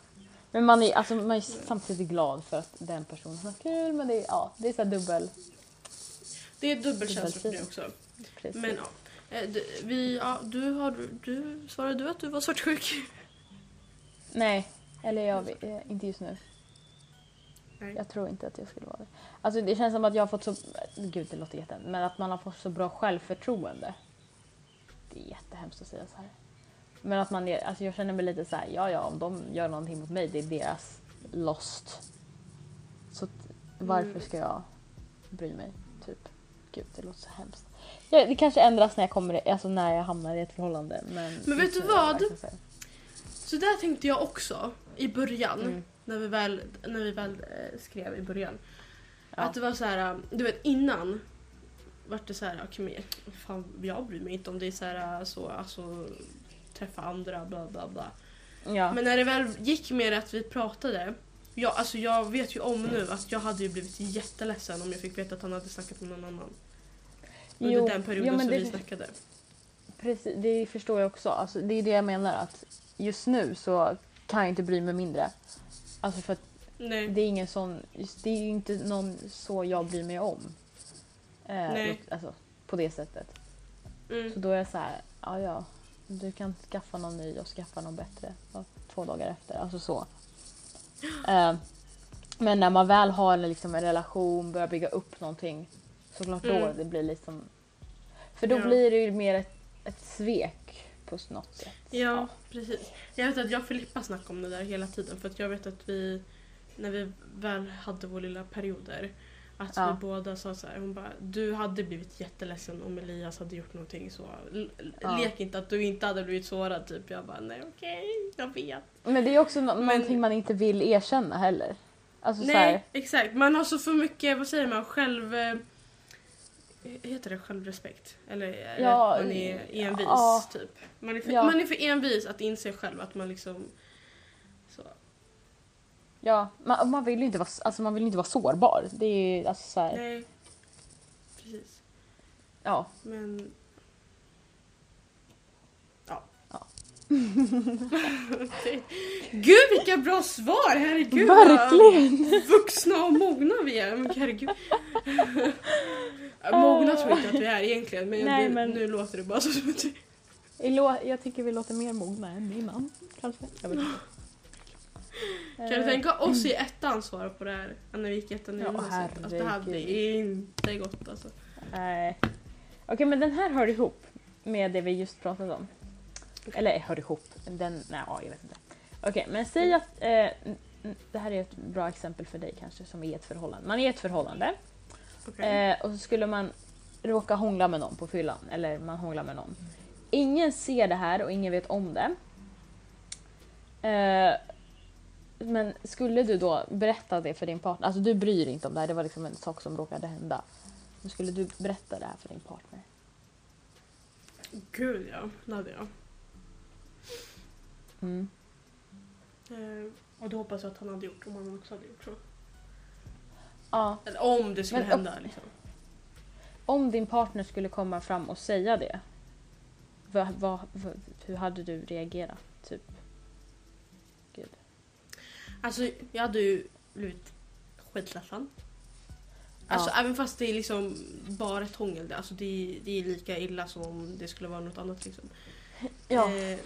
S2: Men man är, alltså, man är samtidigt glad för att den personen har kul men det är, ja, det är så dubbel.
S1: Det är dubbelkänslor för det också.
S2: Precis.
S1: Men ja. Eh, Vi, ja, du har, du, svarade du att du var svartsjuk?
S2: Nej, eller jag eh, inte just nu.
S1: Nej.
S2: Jag tror inte att jag skulle vara det. Alltså det känns som att jag har fått så, gud det låter jätte, men att man har fått så bra självförtroende. Det är jättehemskt att säga så här. Men att man är, alltså jag känner mig lite så här, ja ja om de gör någonting mot mig, det är deras lost. Så varför
S1: Mm.
S2: ska jag bry mig? Typ. Gud det låter så hemskt. Ja, det kanske ändras när jag kommer, alltså när jag hamnar i ett förhållande. Men,
S1: Men vet du vad?
S2: Så
S1: där tänkte jag också i början.
S2: Mm.
S1: När vi väl, när vi väl eh, skrev i början.
S2: Ja.
S1: Att det var så här, du vet innan vart det så här, okej men fan jag bryr mig inte om det är så här så, alltså träffa andra bla bla bla.
S2: Ja.
S1: Men när det väl gick med att vi pratade. Jag, alltså jag vet ju om nu att jag hade ju blivit jätteledsen om jag fick veta att han hade snackat med någon annan. Under
S2: Jo,
S1: den perioden
S2: men
S1: som
S2: det-
S1: vi snackade.
S2: Precis, det förstår jag också. Alltså, det är det jag menar att just nu så kan jag inte bry mig mindre. Alltså för att
S1: Nej.
S2: det är ingen sån, det är ju inte någon så jag bryr mig om. Eh. Alltså på det sättet.
S1: Mm.
S2: Så då är jag så här, ja ja, du kan skaffa någon ny och skaffa någon bättre ja, två dagar efter. Alltså så. Eh, men när man väl har en, liksom, en relation, börjar bygga upp någonting, såklart då
S1: Mm.
S2: det blir liksom... För då
S1: Ja.
S2: blir det ju mer ett, ett svek på något sätt.
S1: Ja, precis. Jag vet att jag och Filippa snackar om det där hela tiden för att jag vet att vi, när vi väl hade vår lilla perioder, Att
S2: Ja.
S1: vi båda sa så här, hon bara du hade blivit jätteledsen om Elias hade gjort någonting så
S2: Ja.
S1: lek inte att du inte hade blivit sårad typ. Jag bara nej okej, jag vet.
S2: Men det är också nå-
S1: Men-
S2: någonting man inte vill erkänna heller. Alltså så här,
S1: Nej exakt, man har så för mycket, vad säger man, själv... eh, Heter det självrespekt? Eller
S2: Ja,
S1: man är envis
S2: ja.
S1: typ? Man är, för,
S2: Ja.
S1: man är för envis att inse själv att man liksom... Så.
S2: ja, man, man vill ju inte vara, alltså man vill inte vara sårbar. Det är ju alltså så här,
S1: Nej. Precis.
S2: ja.
S1: Men... Ja.
S2: Ja.
S1: Gud vilka bra svar! Herregud
S2: Verkligen!
S1: vuxna och mogna vi är. Men herregud. Mogna tror jag inte att vi är egentligen men,
S2: Nej,
S1: det,
S2: men-
S1: nu låter det bara
S2: lå- Jag tycker vi låter mer mogna än innan. Kanske. Jag vet inte.
S1: Kan du tänka oss i ettan svara på det här? När vi gick ettan i
S2: Ja,
S1: gymnasiet? Alltså, det hade inte gått alltså.
S2: Nej. Okej men den här hör ihop med det vi just pratade om. Eller hör ihop. Den, nej ja, jag vet inte. Okej men säg att eh, det här är ett bra exempel för dig kanske som är i ett förhållande. Man är i ett förhållande
S1: Okej.
S2: eh, och så skulle man råka hångla med någon på fyllan. Eller man hånglar med någon. Ingen ser det här och ingen vet om det. Eh, men skulle du då berätta det för din partner, alltså du bryr dig inte om det här, det var liksom en sak som råkade hända. Men skulle du berätta det här för din partner?
S1: Gud ja, det hade jag.
S2: Mm.
S1: Eh, och det hoppas jag att han hade gjort om han också hade gjort så.
S2: Ja,
S1: Eller om det skulle
S2: Men-
S1: hända liksom.
S2: om din partner skulle komma fram och säga det, vad, vad, vad, hur hade du reagerat? Typ?
S1: Alltså jag hade ju blivit skitledsen. Alltså
S2: Ja.
S1: även fast det är liksom bara ett hångel, alltså det, är- det är lika illa som om det skulle vara något annat liksom.
S2: Ja.
S1: Eh,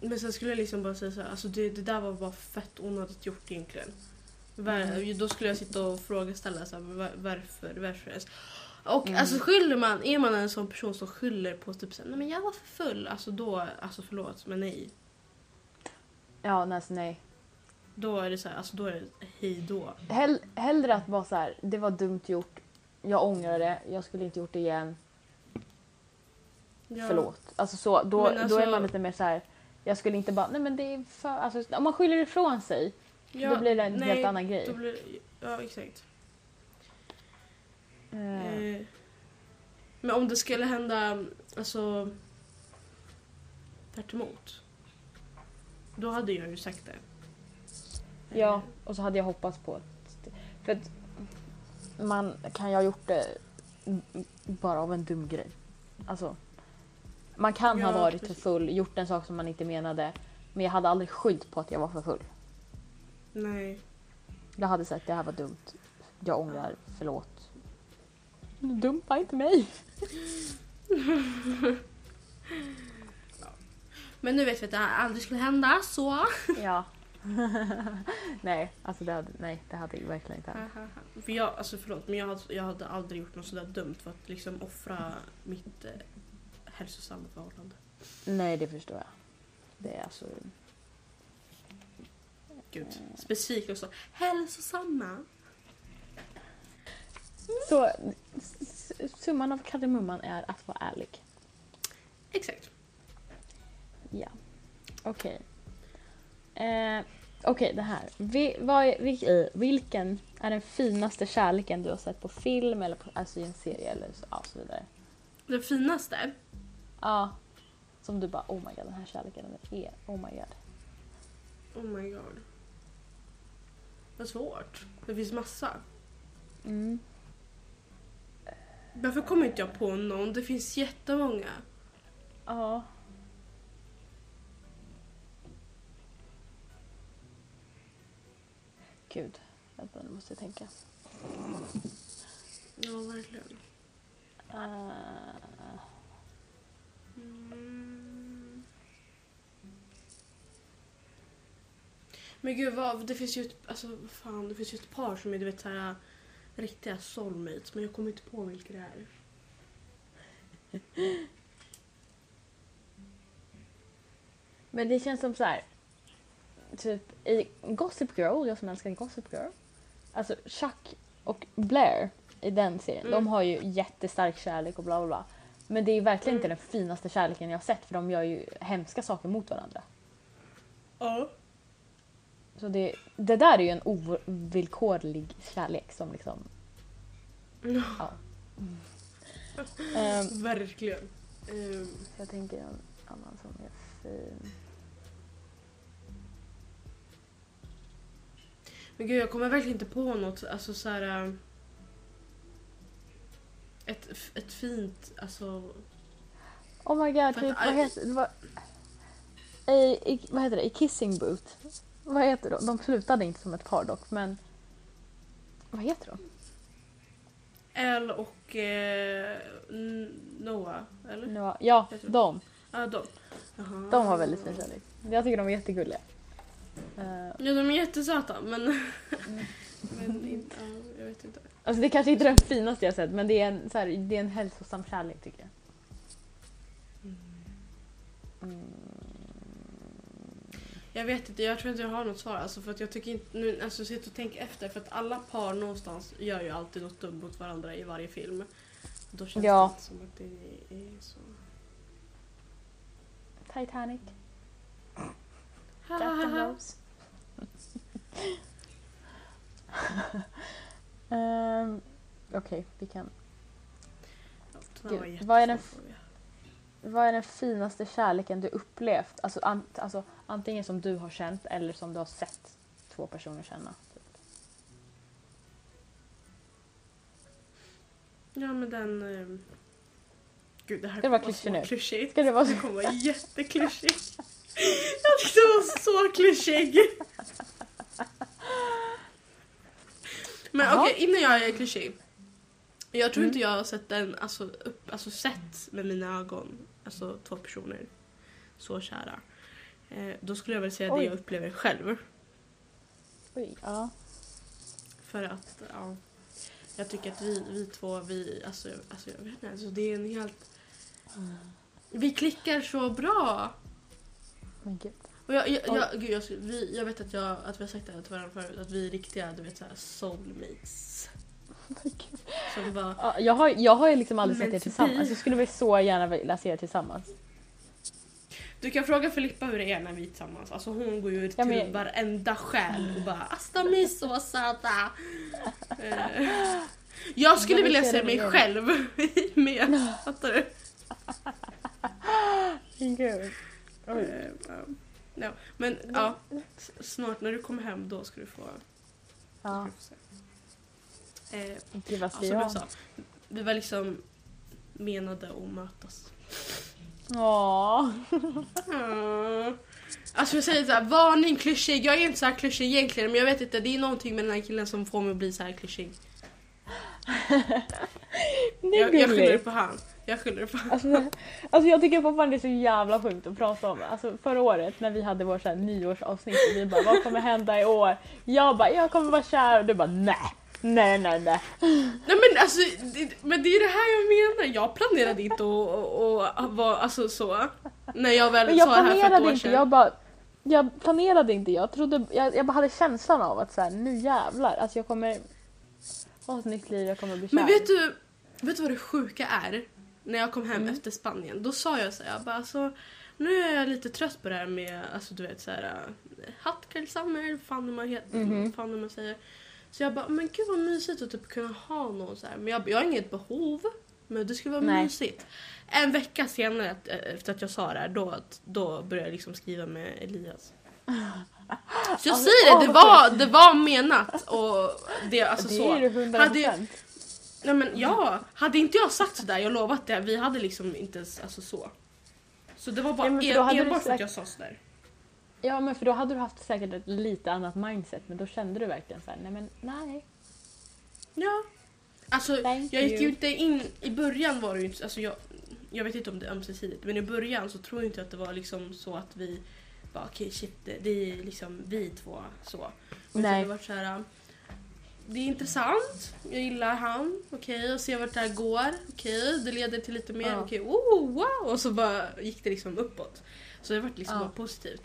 S1: men sen skulle jag liksom bara säga så här, alltså det, det där var bara fett onödigt gjort egentligen. Var,
S2: Mm.
S1: Då skulle jag sitta och frågeställa så här, var, varför, varför ens? Och
S2: Mm.
S1: alltså skyller man, är man en sån person som skyller på typ såhär, nej men jag var för full, alltså då, alltså förlåt men nej.
S2: Ja, alltså, nej.
S1: Då är det så här, alltså då är det hej då.
S2: Hell, hellre att vara så här, det var dumt gjort, jag ångrar det, jag skulle inte gjort det igen,
S1: Ja.
S2: förlåt. Alltså så, då,
S1: Men
S2: då
S1: alltså-
S2: är man lite mer så här. jag skulle inte bara, nej men det är för, alltså, om man skyller ifrån sig,
S1: Ja,
S2: då blir det en
S1: nej,
S2: helt annan grej.
S1: Då blir, ja exakt.
S2: Eh,
S1: Eh, men om det skulle hända, alltså tvärt emot. Då hade jag ju sagt det.
S2: Ja, och så hade jag hoppats på att... För att man kan ju ha gjort det bara av en dum grej. Alltså, man kan ha
S1: Ja,
S2: varit för
S1: precis.
S2: full, gjort en sak som man inte menade, men jag hade aldrig skyllt på att jag var för full.
S1: Nej.
S2: Jag hade sagt det här var dumt, jag ångrar, förlåt. Dumpa inte mig!
S1: Men nu vet vi att det här aldrig skulle hända, så...
S2: Ja. nej, alltså det hade, nej, det hade verkligen inte hänt.
S1: för jag, alltså förlåt, men jag hade, jag hade aldrig gjort något sådär dumt för att liksom offra mitt eh, hälsosamma förhållande.
S2: Nej, det förstår jag. Det är alltså...
S1: Gud. Specifikt också. Hälsosamma.
S2: Så summan av kardemumman är att vara ärlig.
S1: Exakt.
S2: Ja. Okej. Eh, Okej, det här. Vi, vad vil, eh, vilken är den finaste kärleken du har sett på film eller på, alltså i en serie eller så, ja, så vidare?
S1: Det finaste.
S2: Ja. Som du bara, oh my god, den här kärleken den är, oh my god.
S1: Oh my god. Vad svårt. Det finns massa.
S2: Mm.
S1: Varför kommer inte jag på någon? Det finns jättemånga.
S2: Ja. Gud, vänta nu måste jag tänka.
S1: Ja, verkligen.
S2: Uh,
S1: Mm. Men gud, vad, det finns ju ett, alltså, fan, det finns ju ett par som är du vet, så här, riktiga soulmates men jag kommer inte på vilka det är.
S2: Men det känns som så här. Typ i Gossip Girl, jag som älskar Gossip Girl. Alltså Chuck och Blair i den serien,
S1: Mm.
S2: de har ju jättestark kärlek och bla bla bla. Men det är verkligen inte den finaste kärleken jag har sett för de gör ju hemska saker mot varandra.
S1: Ja.
S2: Så det, det där är ju en ovillkorlig kärlek som liksom... Ja. Ehm,
S1: Verkligen.
S2: Så jag tänker en annan som är fin.
S1: Men gud jag kommer verkligen inte på något, alltså så här. äh, Ett, ett fint, alltså...
S2: Oh my god, typ,
S1: att-
S2: vad heter det? Var, i, i, vad heter det? I Kissing Boot. Vad heter de? De slutade inte som ett par dock, men... Vad heter de?
S1: Elle och eh, Noah, eller?
S2: Har- Ja, de.
S1: Ja, de. Jaha.
S2: De har väldigt fin kärlek. Jag tycker de är jättegulliga. Eh,
S1: Ja, de är jättesöta men... men inte, ja, jag vet inte.
S2: alltså det kanske inte är den finaste jag sett, men det är en, så här, det är en hälsosam kärlek tycker jag. Mm.
S1: Jag vet inte, jag tror inte jag har något svar. Alltså för att jag tycker inte, nu, alltså sitt och tänk efter för att alla par någonstans gör ju alltid något dumt mot varandra i varje film. Då känns
S2: Ja.
S1: det inte som att det är så...
S2: Titanic.
S1: Ha,
S2: Jack
S1: ha,
S2: and
S1: ha.
S2: Rose. um, Okej, vi kan... Gud, vad är den. Vad är den finaste kärleken du upplevt? Alltså, an, alltså antingen som du har känt eller som du har sett två personer känna. Typ.
S1: Ja men den... ehm, Gud det här
S2: det vara
S1: kommer
S2: klyschig
S1: så klyschigt.
S2: Ska det vara
S1: Det
S2: så?
S1: kommer vara jätteklyschigt. Tyckte det var så klyschig. Men okej, innan jag är klyschig. Jag tror
S2: Mm.
S1: inte jag har sett den, alltså, upp, alltså sett med mina ögon, alltså två personer så kära. Eh, då skulle jag väl säga
S2: Oj.
S1: det jag upplever själv.
S2: Oj, ja.
S1: För att, ja. Jag tycker att vi, vi två, vi, alltså, alltså jag vet inte, alltså det är en helt... Vi klickar så bra!
S2: Men gud.
S1: Och jag, jag, jag, gud, jag, vi, jag vet att, jag, att vi har sagt det här till varandra förut, att vi är riktiga du vet, så här soulmates. Som bara,
S2: Ja, jag, har, jag har ju liksom aldrig sett er
S1: typ-
S2: tillsammans. Jag skulle väl så gärna vilja se er tillsammans.
S1: du kan fråga Filippa hur det är när vi är tillsammans. Alltså hon går ju
S2: Ja,
S1: till
S2: men-
S1: varenda själ och bara Asta ni är så söta! Eh, jag skulle vilja
S2: se
S1: mig
S2: igen.
S1: själv med, fattar du?
S2: Gud. Oj.
S1: Ja. Ja, Men ja, snart när du kommer hem då ska du få,
S2: Ja,
S1: ska du få. Eh, Ja, som jag
S2: jag?
S1: sa, vi var liksom menade att mötas. Mm. Alltså jag säger såhär, varning klyschig. Jag är inte så här klyschig egentligen men jag vet inte, det är någonting med den här killen som får mig att bli så här klyschig. Jag, jag skyller på han. Jag skyller på.
S2: Alltså, alltså jag tycker fortfarande det är så jävla sjukt att prata om. Alltså förra året när vi hade vår så här nyårsavsnitt och vi bara vad kommer hända i år? Jag bara jag kommer vara kär och du bara nej. Nej nej nej.
S1: Nej men alltså, det, men det är det här jag menar. Jag planerade inte att och, och, vara alltså så. När jag väl
S2: Men jag
S1: sa det här för ett
S2: planerade
S1: år
S2: inte,
S1: sedan.
S2: jag bara jag planerade inte, jag trodde, jag, jag bara hade känslan av att så här, nu jävlar, alltså jag kommer ha ett nytt liv, jag kommer bli kär.
S1: Men vet du, vet du vad det sjuka är? När jag kom hem
S2: Mm.
S1: efter Spanien, då sa jag så här, jag bara alltså nu är jag lite trött på det här med, alltså du vet såhär, uh, hot girl summer, fan hur man, heter, fan hur man säger. Så jag bara, men gud vad mysigt att typ kunna ha någon så här. men jag, jag har inget behov, men det skulle vara
S2: Nej.
S1: mysigt. En vecka senare att- efter att jag sa det här, då, då började jag liksom skriva med Elias. Så jag
S2: Alltså,
S1: säger det, det var, det var menat och det, alltså
S2: det
S1: så.
S2: är ju 100
S1: Hade. Nej men ja, hade inte jag sagt sådär, jag lovat det, vi hade liksom inte ens, alltså så. Så det var bara
S2: Ja, men för
S1: en, enbart för att jag sa sådär.
S2: Ja men för då hade du haft säkert ett lite annat mindset men då kände du verkligen så här, nej men nej.
S1: Ja. Alltså
S2: Thank
S1: jag gick
S2: you.
S1: ju inte in, i början var det ju inte, alltså jag, jag vet inte om det är ömsesidigt, men i början så tror jag inte att det var liksom så att vi bara okej shit, det, det är liksom vi två så. Utan
S2: Nej.
S1: Det var så här, det är intressant, jag gillar han, okej, och se vart det här går, okej, det leder till lite mer,
S2: Ja.
S1: okej, oh, wow, och så bara gick det liksom uppåt. Så det var liksom
S2: Ja.
S1: bara positivt.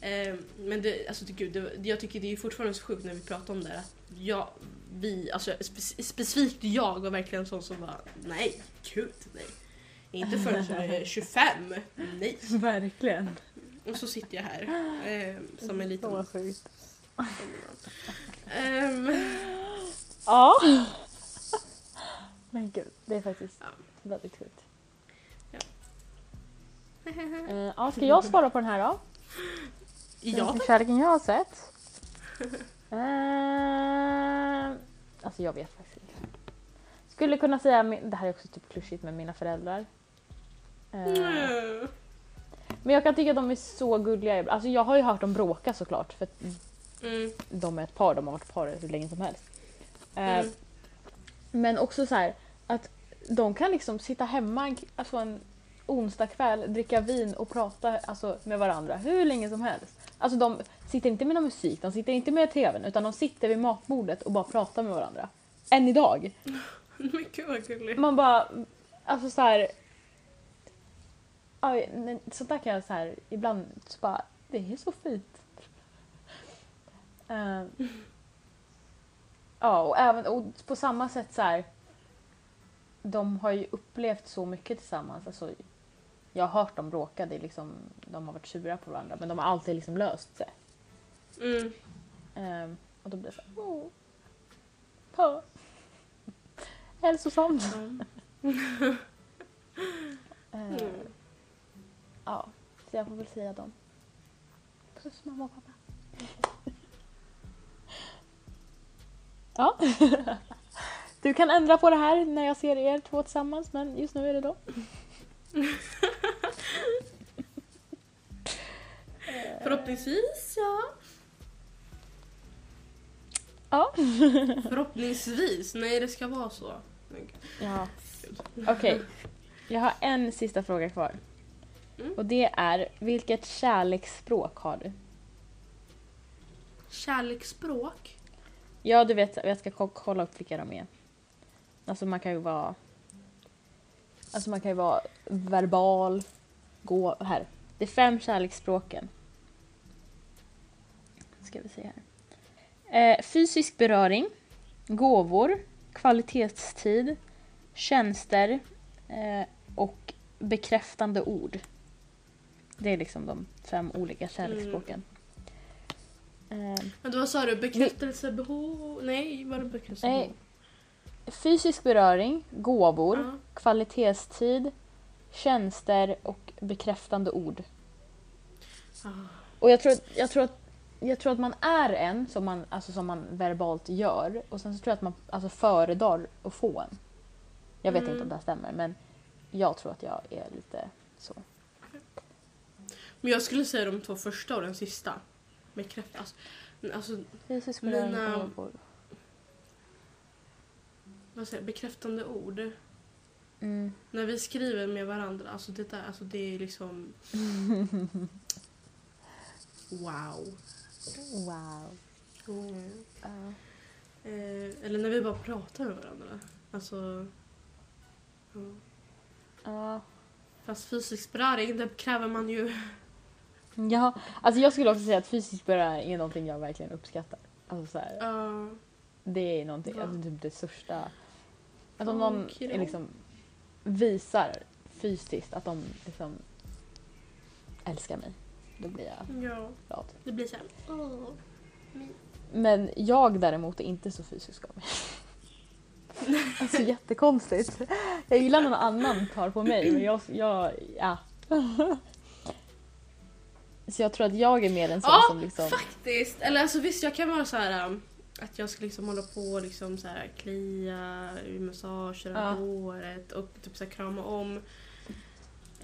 S1: Eh, men det, alltså, det, gud, det, jag tycker det är fortfarande så sjukt när vi pratar om det här, att jag, vi, alltså spe, specifikt jag var verkligen sån som var nej, gud nej. Inte förrän jag är 25, nej.
S2: Verkligen.
S1: Och så sitter jag här eh, som en liten...
S2: Så sjukt.
S1: Ehm,
S2: Ja. Men gud, det är faktiskt
S1: Ja.
S2: väldigt sjukt.
S1: Ja.
S2: Eh, ja, ska jag svara på den här då?
S1: ja,
S2: Den kärleken jag har sett. Eh, alltså jag vet faktiskt inte. Skulle kunna säga, det här är också typ klyschigt med mina föräldrar. Eh,
S1: Mm.
S2: men jag kan tycka att de är så gulliga. Alltså jag har ju hört dem bråka såklart för
S1: Mm.
S2: de är ett par, de har varit par hur länge som helst. Eh,
S1: Mm.
S2: Men också så här att de kan liksom sitta hemma alltså en onsdag kväll, dricka vin och prata alltså, med varandra hur länge som helst. Alltså de sitter inte med någon musik, de sitter inte med tvn utan de sitter vid matbordet och bara pratar med varandra. Än idag.
S1: Men gud vad gulligt.
S2: Man bara, alltså så här. Aj, men sånt där kan jag så här ibland så bara, det är så fint. Eh, ja, och även och på samma sätt så här. De har ju upplevt så mycket tillsammans. Alltså, jag har hört dem bråka, det är liksom, de har varit sura på varandra men de har alltid liksom löst sig.
S1: Mm.
S2: Eh, och då blir det så åh. Ja. Hälsosamt.
S1: Ja.
S2: Eh,
S1: Mm.
S2: Ja, så jag får väl säga dem. Puss mamma och pappa. Ja. Du kan ändra på det här när jag ser er två tillsammans men just nu är det då.
S1: Förhoppningsvis ja.
S2: Ja.
S1: Förhoppningsvis. Nej det ska vara så.
S2: Ja. Okej. Jag har en sista fråga kvar.
S1: Mm.
S2: Och det är, vilket kärleksspråk har du?
S1: Kärleksspråk.
S2: Ja, du vet, jag ska ko- kolla upp vilka de är. Alltså man kan ju vara... Alltså man kan ju vara verbal, gå... Här. Det är fem kärleksspråken. Ska vi se här. Eh, fysisk beröring, gåvor, kvalitetstid, tjänster eh, och bekräftande ord. Det är liksom de fem olika kärleksspråken. Eh,
S1: Men vad sa du? Bekräftelsebehov? Nej, var det bekräftelsebehov?
S2: Nej. Fysisk beröring, gåvor,
S1: Ja.
S2: kvalitetstid, tjänster och bekräftande ord.
S1: Ah.
S2: Och jag tror, jag tror, att, jag tror att man är en som man, alltså som man verbalt gör och sen så tror jag att man alltså föredrar att få en. Jag vet
S1: Mm.
S2: inte om det här stämmer men jag tror att jag är lite så.
S1: Men jag skulle säga de två första och den sista. Bekräftas. Men Alltså, beröring, Mina- vad säger? Bekräftande ord.
S2: Mm.
S1: När vi skriver med varandra, alltså det där, alltså det är liksom... Wow.
S2: Wow.
S1: Mm. Eh, eller när vi bara pratar med varandra. Alltså... Ja.
S2: Ja.
S1: Fast fysisk beröring, det kräver man ju...
S2: Ja, alltså jag skulle också säga att fysisk beröring är någonting jag verkligen uppskattar. Alltså så här,
S1: Ja.
S2: Det är någonting,
S1: Ja.
S2: alltså typ det största. Att om någon är liksom visar fysiskt att de liksom älskar mig, då blir jag
S1: ja,
S2: glad.
S1: det blir såhär... Åh.
S2: Men jag däremot är inte så fysisk av mig. Alltså jättekonstigt. Jag gillar när någon annan tar på mig men jag, jag ja. Så jag tror att jag är mer en sån
S1: Ja,
S2: som liksom...
S1: Faktiskt! Eller alltså visst, jag kan vara så här um, att jag ska liksom hålla på och liksom så här klia i massager
S2: Ja.
S1: håret och typ så här krama om.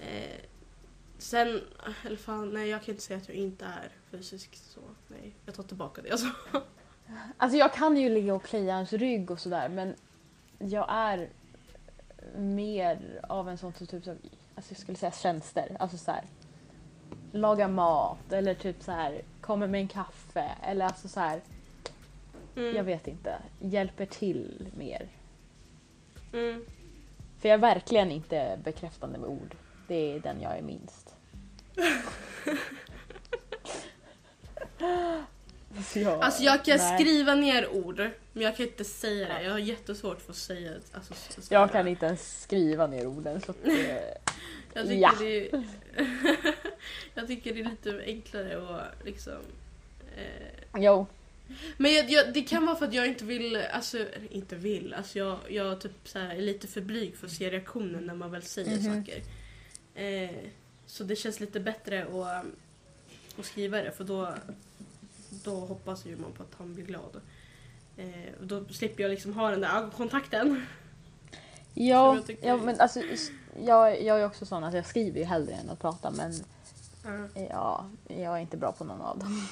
S1: Eh, sen, eller fan, nej jag kan inte säga att jag inte är fysiskt så. Nej, jag tar tillbaka det alltså.
S2: Alltså jag kan ju ligga och klia hans rygg och sådär men jag är mer av en sån typ av, alltså jag skulle säga tjänster. Alltså så här, laga mat eller typ så här kommer med en kaffe eller alltså så här,
S1: Mm.
S2: jag vet inte, hjälper till mer.
S1: Mm.
S2: För jag är verkligen inte bekräftande med ord. Det är den jag är minst. Alltså jag,
S1: Alltså jag kan
S2: nej.
S1: skriva ner ord, men jag kan inte säga det. Jag har jättesvårt för att säga det. Alltså, så- så-
S2: Jag kan inte ens skriva ner orden så att,
S1: Jag tycker,
S2: Ja.
S1: det är, jag tycker det är lite enklare och liksom... Eh,
S2: Jo.
S1: men jag, jag, det kan vara för att jag inte vill, alltså inte vill, alltså jag, jag typ så här är lite för blyg för att se reaktionen när man väl säger
S2: Mhm.
S1: saker. Eh, så det känns lite bättre att, att skriva det för då, då hoppas ju man på att han blir glad. Eh, och då slipper jag liksom ha den där ögonkontakten.
S2: Ja, ja men alltså jag, jag är också sån att jag skriver ju hellre än att prata men ja, jag är inte bra på någon av dem.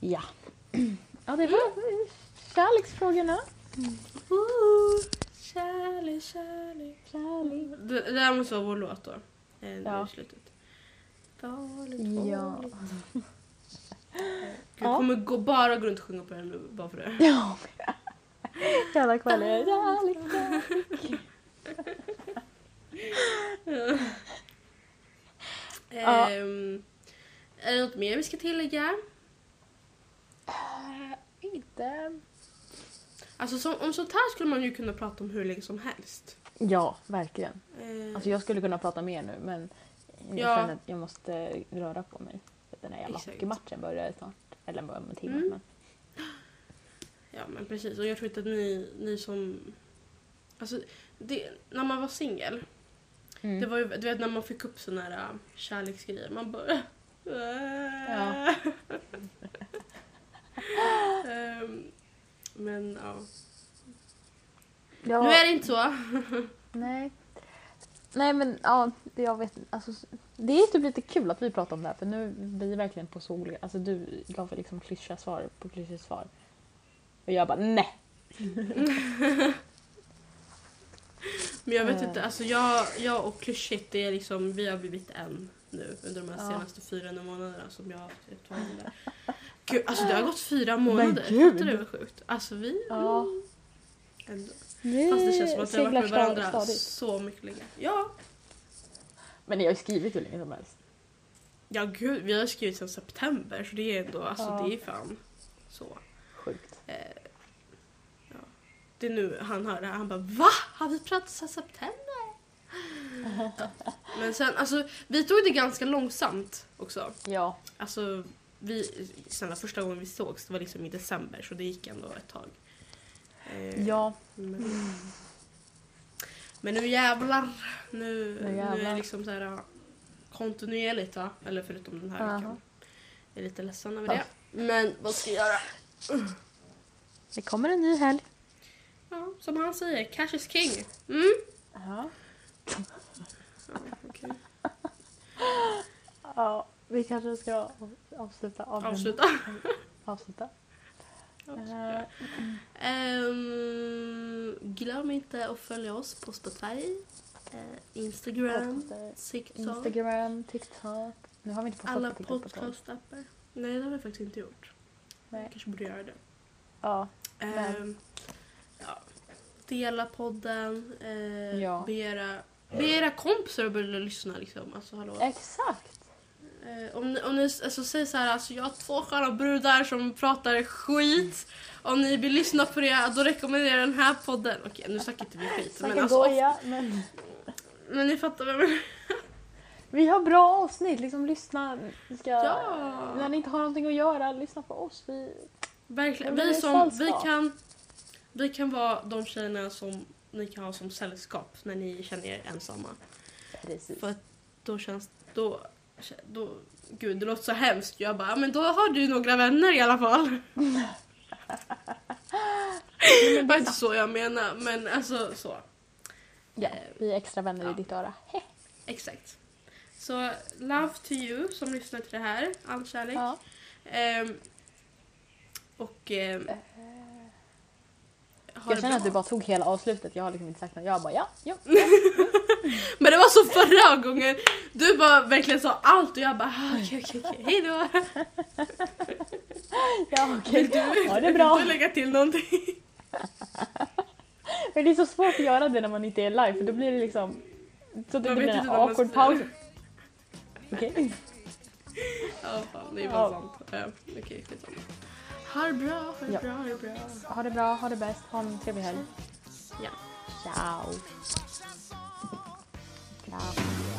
S2: Ja. Ja, det var kärleksfrågorna.
S1: Kärlek, kärlek.
S2: Kärlek.
S1: Det, det där måste vara vår låt då. Eh,
S2: Ja.
S1: i slutet. Farligt,
S2: Ja.
S1: farligt. Jag
S2: Ja.
S1: kommer gå, bara gå runt och sjunga på den nu, bara för det.
S2: Ja. Hela kvällen. Kärlek, kärlek. Ja.
S1: Ehm, är det något mer vi ska tillägga?
S2: Äh, inte.
S1: Alltså som, om sånt här skulle man ju kunna prata om hur länge som helst.
S2: Ja, verkligen.
S1: Eh,
S2: Alltså jag skulle kunna prata mer nu men jag
S1: Ja.
S2: känner att jag måste röra på mig. Den här jävla
S1: Exakt.
S2: hockeymatchen börjar snart. Eller om en timme.
S1: Mm.
S2: Men.
S1: Ja men precis och jag tror inte att ni, ni som... Alltså det, när man var singel,
S2: Mm.
S1: det var ju, du vet när man fick upp såna här äh, kärleksgrejer, man bara...
S2: Ja.
S1: Ehm, men ja.
S2: Ja.
S1: Nu är det inte så.
S2: Nej. Nej men ja, det jag vet alltså, Det är typ lite kul att vi pratar om det här för nu blir vi verkligen på så olika, alltså du gav liksom klyschiga svar på klyschiga svar. Och jag bara nej.
S1: Men jag vet
S2: Eh.
S1: inte, alltså jag, jag och klyschigt, det är liksom, vi har blivit en nu under de här
S2: Ja.
S1: senaste fyra månaderna som jag har haft ett förhållande. Gud, alltså det har gått fyra månader, fattar du vad sjukt? Alltså vi...
S2: Ja.
S1: Ändå.
S2: Vi
S1: Fast det känns som att vi har varit med varandra
S2: stadigt.
S1: så mycket länge. Ja.
S2: Men ni har ju skrivit hur länge som helst.
S1: Ja gud, vi har skrivit sedan september så det är ändå, alltså
S2: Ja.
S1: det är fan så.
S2: Sjukt.
S1: Eh, ja. Det är nu han hör det här, han bara VA? Har vi pratat sedan september? Ja. Men sen, alltså vi tog det ganska långsamt också.
S2: Ja.
S1: Alltså vi, sen första gången vi sågs, det var liksom i december så det gick ändå ett tag. Eh,
S2: Ja.
S1: Men, men nu jävlar. Nu,
S2: Nu
S1: nu, är
S2: jävlar.
S1: det liksom så här kontinuerligt va? Eller förutom den här
S2: Aha.
S1: veckan. Jag är lite ledsen över det. Men vad ska jag göra?
S2: Det kommer en ny helg.
S1: Ja, som han säger, cash is king. Mm.
S2: Ja.
S1: Ja, okej.
S2: ja. Vi kanske ska avsluta. avrunda.
S1: Avsluta.
S2: Avsluta.
S1: Avsluta.
S2: Eh,
S1: Ehm, glöm inte att följa oss på Spotify, eh, Instagram, TikTok,
S2: Instagram, TikTok. Nu har vi inte postat
S1: alla podcastappar. Nej, det har vi faktiskt inte gjort.
S2: Nej.
S1: kanske borde göra det.
S2: Ja.
S1: Ehm, ja. Dela podden. Eh,
S2: Ja.
S1: be, era, be era kompisar att börja lyssna. Liksom. Alltså, hallå.
S2: Exakt.
S1: Eh, om, ni, om ni alltså, säger så här, alltså, jag har två sköna brudar som pratar skit. Om ni vill lyssna på det, då rekommenderar jag den här podden. Okej, nu snackar inte vi skit. Men, alltså,
S2: goja, men
S1: men ni fattar vad jag
S2: vi har bra avsnitt. Liksom lyssna. Ska,
S1: Ja.
S2: När ni inte har någonting att göra, lyssna på oss. Vi,
S1: Verkligen. Vi, som, vi, kan, vi kan vara de tjejerna som ni kan ha som sällskap när ni känner er ensamma.
S2: precis.
S1: För att då känns... Då, då, gud, det låter så hemskt. Jag bara, "Ja, men då har du några vänner i alla fall. det var inte så jag menar, men alltså så.
S2: Ja, vi är extra vänner
S1: Ja.
S2: i ditt öra.
S1: Exakt. Så love to you som lyssnar till det här. All kärlek.
S2: Ja.
S1: Ehm, och... ehm, ha
S2: Jag känner att du bara tog hela avslutet. Jag har liksom inte sagt något. Jag bara ja, ja.
S1: Men det var så förra gången. Du bara verkligen sa allt och jag bara ah, okej okej okej hejdå.
S2: Ja okej.
S1: Vill du,
S2: Ja det är bra.
S1: vill du lägga till någonting?
S2: Men det är så svårt att göra det när man inte är live för då blir det liksom... Så det
S1: Man
S2: blir en awkward paus. Okej.
S1: Ja, Ja, fan, det är
S2: Ja.
S1: väl sant. Uh, Okej, skitsamma. Ha det bra, ha det
S2: Ja.
S1: bra, ha det bra.
S2: Ha det bra, ha det bäst, ha en trevlig helg.
S1: Ja.
S2: Ciao. Ciao.